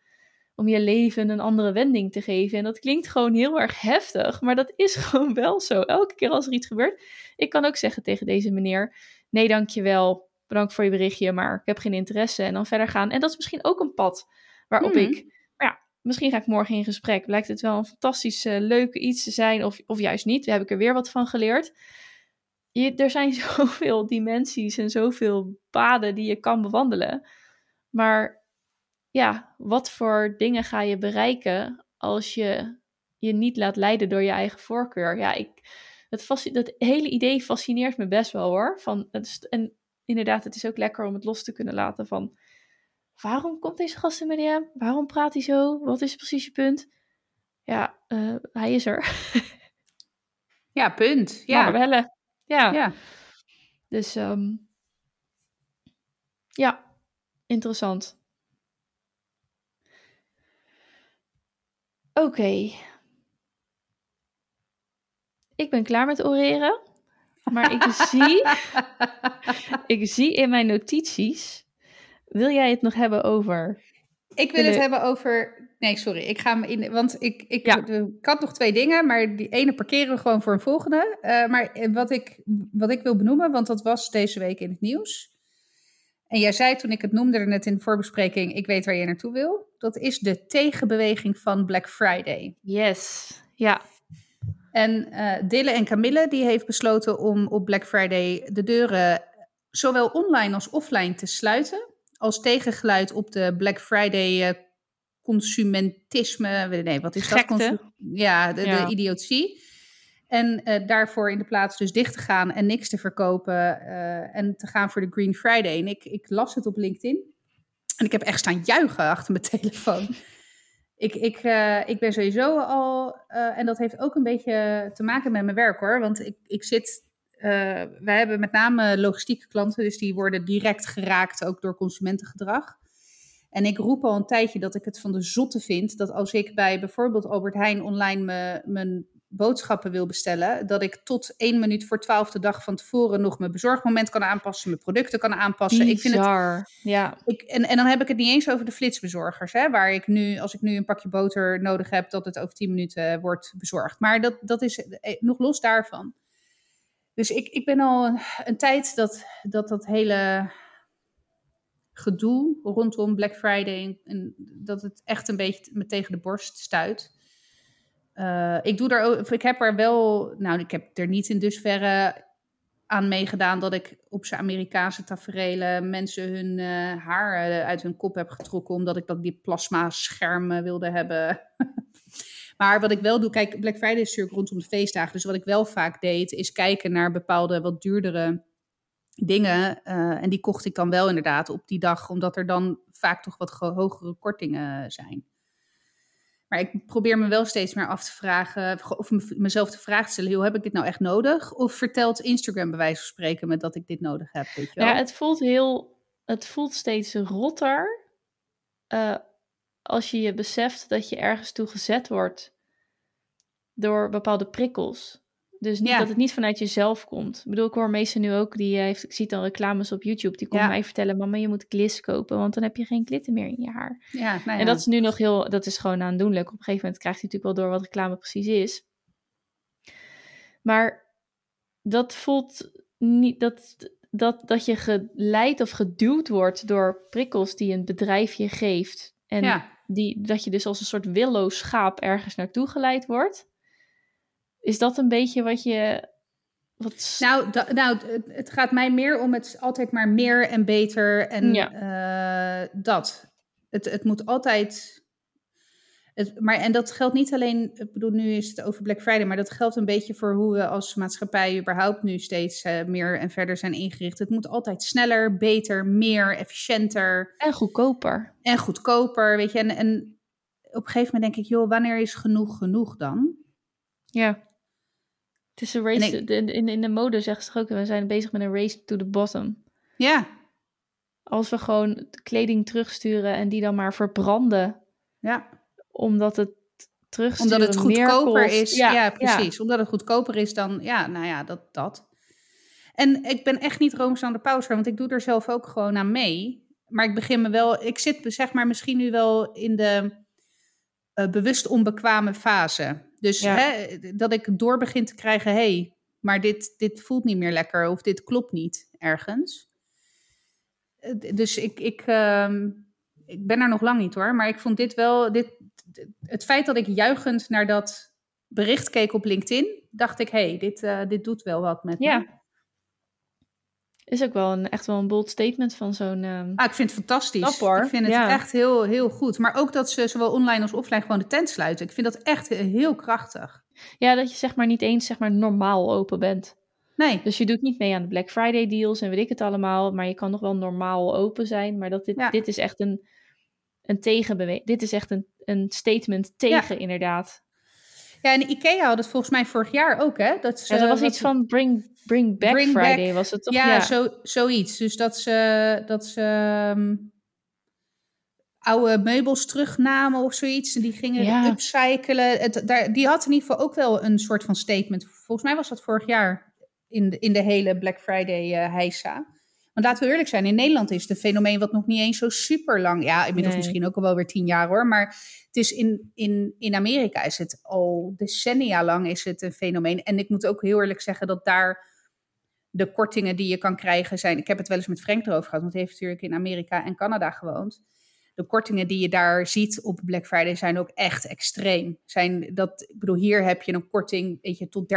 Om je leven een andere wending te geven. En dat klinkt gewoon heel erg heftig, maar dat is gewoon wel zo. Elke keer als er iets gebeurt, ik kan ook zeggen tegen deze meneer: Nee, dankjewel. Bedankt voor je berichtje, maar ik heb geen interesse. En dan verder gaan. En dat is misschien ook een pad waarop Mhm. ik. Misschien ga ik morgen in gesprek. Blijkt het wel een fantastisch eh, leuk iets te zijn, of, of juist niet. Daar heb ik er weer wat van geleerd. Je, er zijn zoveel dimensies en zoveel paden die je kan bewandelen. Maar ja, wat voor dingen ga je bereiken als je je niet laat leiden door je eigen voorkeur? Ja, ik, fasci- dat hele idee fascineert me best wel hoor. Van, het is, en inderdaad, het is ook lekker om het los te kunnen laten van... Waarom komt deze gast in mijn DM? Waarom praat hij zo? Wat is precies je punt? Ja, eh, hij is er. ja, punt. Ja. Bellen. Ja. ja. Dus ehm, ja, interessant. Oké. Ik ben klaar met oreren. Maar ik zie, ik zie in mijn notities. Wil jij het nog hebben over? Ik wil het hebben over. Nee, sorry. Ik ga hem in. Want ik, ik, Ja. ik had nog twee dingen, maar die ene parkeren we gewoon voor een volgende. Eh, maar wat ik, wat ik wil benoemen, want dat was deze week in het nieuws. En jij zei toen ik het noemde er net in de voorbespreking, ik weet waar je naartoe wil. Dat is de tegenbeweging van Black Friday. Yes. Ja. En uh, Dille en Camille die heeft besloten om op Black Friday de deuren zowel online als offline te sluiten. Als tegengeluid op de Black Friday uh, consumentisme. Nee, wat is dat? ja, de, ja. de idiotie. En uh, daarvoor in de plaats dus dicht te gaan en niks te verkopen en te gaan voor de Green Friday. En ik, ik las het op LinkedIn. En ik heb echt staan juichen achter mijn telefoon. Ik, ik, uh, ik ben sowieso al, en dat heeft ook een beetje te maken met mijn werk hoor. Want ik, ik zit, wij hebben met name logistieke klanten, dus die worden direct geraakt ook door consumentengedrag. En ik roep al een tijdje dat ik het van de zotte vind dat als ik bij bijvoorbeeld Albert Heijn online me, mijn boodschappen wil bestellen, dat ik tot één minuut voor twaalfde dag van tevoren nog mijn bezorgmoment kan aanpassen, mijn producten kan aanpassen. Bizar. Ik vind het, ja. Ik, en, en dan heb ik het niet eens over de flitsbezorgers, hè, waar ik nu, als ik nu een pakje boter nodig heb, dat het over tien minuten wordt bezorgd. Maar dat, dat is eh, nog los daarvan. Dus ik, ik ben al een, tijd dat, dat dat hele gedoe rondom Black Friday, en dat het echt een beetje me tegen de borst stuit. Uh, ik, doe daar ik heb er wel, nou, ik heb er niet in dusverre aan meegedaan dat ik op zijn Amerikaanse taferelen mensen hun uh, haar uh, uit hun kop heb getrokken, omdat ik dat die plasma-schermen wilde hebben. maar wat ik wel doe, kijk, Black Friday is natuurlijk rondom de feestdagen, dus wat ik wel vaak deed, is kijken naar bepaalde wat duurdere dingen. en die kocht ik dan wel inderdaad op die dag, omdat er dan vaak toch wat hogere kortingen zijn. Maar ik probeer me wel steeds meer af te vragen, of mezelf de vraag te stellen: hoe heb ik dit nou echt nodig? Of vertelt Instagram bij wijze van spreken me dat ik dit nodig heb? Weet je wel? Ja, het voelt heel, het voelt steeds rotter uh, als je je beseft dat je ergens toe gezet wordt door bepaalde prikkels. Dus niet, dat het niet vanuit jezelf komt. Ik bedoel, ik hoor meestal nu ook, die heeft, ik zie dan reclames op YouTube, die komen mij vertellen, mama, je moet gliss kopen, want dan heb je geen glitter meer in je haar. Ja, nou ja. En dat is nu nog heel, dat is gewoon aandoenlijk. Op een gegeven moment krijgt hij natuurlijk wel door wat reclame precies is. Maar dat voelt niet, dat, dat, dat je geleid of geduwd wordt door prikkels die een bedrijf je geeft. En die, dat je dus als een soort willow schaap ergens naartoe geleid wordt is dat een beetje wat je. Wat... Nou, nou, het gaat mij meer om het altijd maar meer en beter en uh, dat. Het, het moet altijd. Het, maar, en dat geldt niet alleen, ik bedoel, nu is het over Black Friday, maar dat geldt een beetje voor hoe we als maatschappij überhaupt nu steeds uh, meer en verder zijn ingericht. Het moet altijd sneller, beter, meer, efficiënter. En goedkoper. En goedkoper, weet je. En, en op een gegeven moment denk ik, joh, wanneer is genoeg genoeg dan? Ja. Het is een race, in, in, in de mode zeggen ze ook, we zijn bezig met een race to the bottom. Ja. Als we gewoon kleding terugsturen en die dan maar verbranden. Ja. Omdat het terugsturen Omdat het goedkoper is. Ja, ja precies. Ja. Omdat het goedkoper is dan, ja, nou ja, dat, dat. En ik ben echt niet rooms aan de pauze, want ik doe er zelf ook gewoon aan mee. Maar ik begin me wel, ik zit zeg maar misschien nu wel in de uh, bewust onbekwame fase. Dus hè, dat ik door begin te krijgen, hé, hey, maar dit, dit voelt niet meer lekker of dit klopt niet ergens. Eh, dus ik, ik, uh, ik ben er nog lang niet hoor, maar ik vond dit wel, dit, het feit dat ik juichend naar dat bericht keek op LinkedIn, dacht ik, hé, hey, dit, uh, dit doet wel wat met ja. me. Is ook wel een, echt wel een bold statement van zo'n. Um, ah, ik vind het fantastisch. Ik vind het ja. echt heel, heel goed. Maar ook dat ze zowel online als offline gewoon de tent sluiten. Ik vind dat echt heel krachtig. Ja, dat je zeg maar niet eens zeg maar normaal open bent. Nee. Dus je doet niet mee aan de Black Friday deals en weet ik het allemaal. Maar je kan nog wel normaal open zijn. Maar dat dit, ja. dit is echt een, een tegenbeweging. Dit is echt een, een statement tegen, ja. inderdaad. Ja, en Ikea had het volgens mij vorig jaar ook, hè? Dat, ze, ja, dat was iets van bring, bring back bring Friday, back, was het toch? Ja, ja. Zo, zoiets. Dus dat ze, dat ze um, oude meubels terugnamen of zoiets. En die gingen ja. upcyclen. Het, daar, die had in ieder geval ook wel een soort van statement. Volgens mij was dat vorig jaar in de, in de hele Black Friday uh, heisa. Want laten we eerlijk zijn, in Nederland is het een fenomeen wat nog niet eens zo super lang. Ja, inmiddels nee. misschien ook al wel weer tien jaar hoor. Maar het is in, in, in Amerika is het al decennia lang is het een fenomeen. En ik moet ook heel eerlijk zeggen dat daar de kortingen die je kan krijgen zijn. Ik heb het wel eens met Frank erover gehad, want hij heeft natuurlijk in Amerika en Canada gewoond. De kortingen die je daar ziet op Black Friday zijn ook echt extreem. Zijn dat, ik bedoel, hier heb je een korting, weet je, tot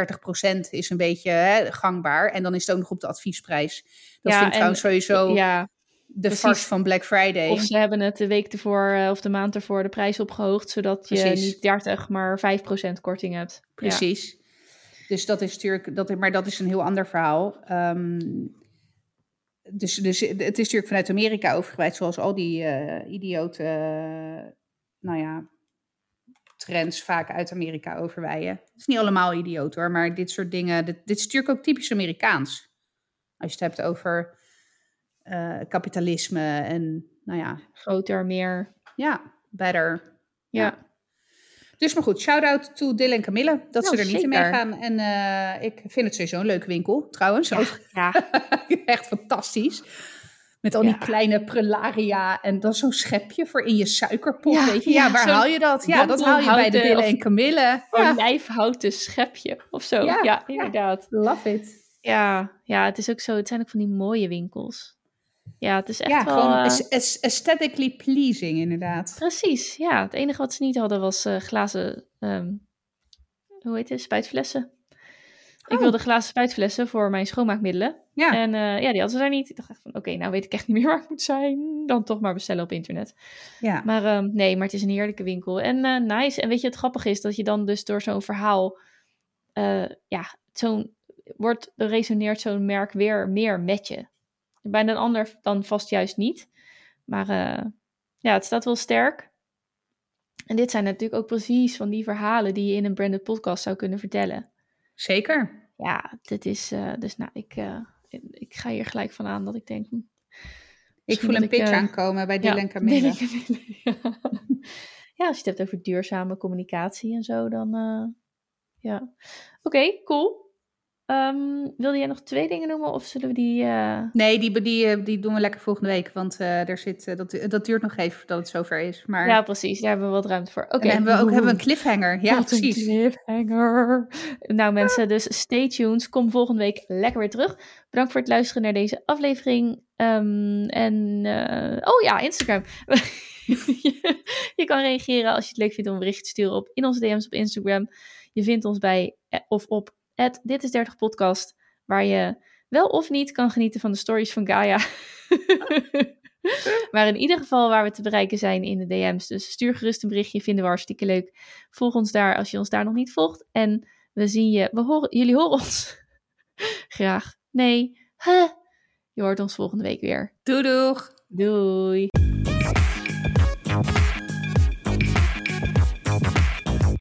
30% is een beetje hè, gangbaar. En dan is het ook nog op de adviesprijs. Dat Ja, vind ik en- trouwens sowieso Ja, de precies. farce van Black Friday. of ze hebben het de week ervoor eh, of de maand ervoor de prijs opgehoogd, zodat je Precies. niet 30, maar 5% korting hebt. Ja. Precies. Dus dat is natuurlijk, dat, maar dat is een heel ander verhaal. Ehm, dus, dus het is natuurlijk vanuit Amerika overgebreid, zoals al die eh idiote, nou ja, trends vaak uit Amerika overwijen. Het is niet allemaal idioot hoor, maar dit soort dingen, dit, dit is natuurlijk ook typisch Amerikaans. Als je het hebt over eh, kapitalisme en, nou ja, Groter, meer. ja, better. Ja. Dus maar goed, shout-out to Dylan en Camille, dat ze Nou, er niet in meegaan. En eh, ik vind het sowieso een leuke winkel, trouwens. Ja, Echt fantastisch. Met al die Ja. kleine prelaria en dan zo'n schepje voor in je suikerpot, Ja, weet je. Ja, waar haal je dat? Ja, dat haal je bij de Dylan en Camille. Ja, olijfhouten schepje of zo. Ja. inderdaad. love it. Ja, ja, het is ook zo. Het zijn ook van die mooie winkels. Ja, het is echt Ja, wel... gewoon eh, aes- aes- aesthetically pleasing inderdaad. Precies, ja. Het enige wat ze niet hadden was eh, glazen, ehm, hoe heet het, spuitflessen. Ik Oh. wilde glazen spuitflessen voor mijn schoonmaakmiddelen. Ja, En eh, ja, die hadden ze daar niet. Ik dacht echt van, oké, nou weet ik echt niet meer waar ik moet zijn. Dan toch maar bestellen op internet. ja. Maar ehm, nee, maar het is een heerlijke winkel. En nice. En weet je, het grappige is dat je dan dus door zo'n verhaal... ja, zo'n... Wordt, resoneert zo'n merk weer meer met je. Bij een ander dan vast juist niet. Maar eh, ja, het staat wel sterk. En dit zijn natuurlijk ook precies van die verhalen die je in een branded podcast zou kunnen vertellen. zeker. Ja, dit is... eh, dus nou, ik, eh, ik ga hier gelijk van aan dat ik denk... hm, Ik voel een ik, pitch aankomen bij Dylan ja, Camille. Ja. Ja, als je het hebt over duurzame communicatie en zo, dan ja. Oké, cool. Ehm, wilde jij nog twee dingen noemen of zullen we die... eh, Nee, die, die, eh, die doen we lekker volgende week. Want eh, er zit, dat, dat duurt nog even voordat het zover is. Maar Ja, precies. Daar hebben we wat ruimte voor. Oké. en hebben we ook hebben we een cliffhanger. Ja, Wat precies. cliffhanger. Nou mensen, dus stay tuned. Kom volgende week lekker weer terug. Bedankt voor het luisteren naar deze aflevering. Ehm, en, oh ja, Instagram. je, je kan reageren als je het leuk vindt om een bericht te sturen op in onze DM's op Instagram. Je vindt ons bij of op dit is 30 podcast, waar je wel of niet kan genieten van de stories van Gaia. maar in ieder geval waar we te bereiken zijn in de DM's. Dus stuur gerust een berichtje, vinden we hartstikke leuk. Volg ons daar als je ons daar nog niet volgt. En we zien je, we horen, jullie horen ons graag. Nee, huh. je hoort ons volgende week weer. Doei doeg. Doei!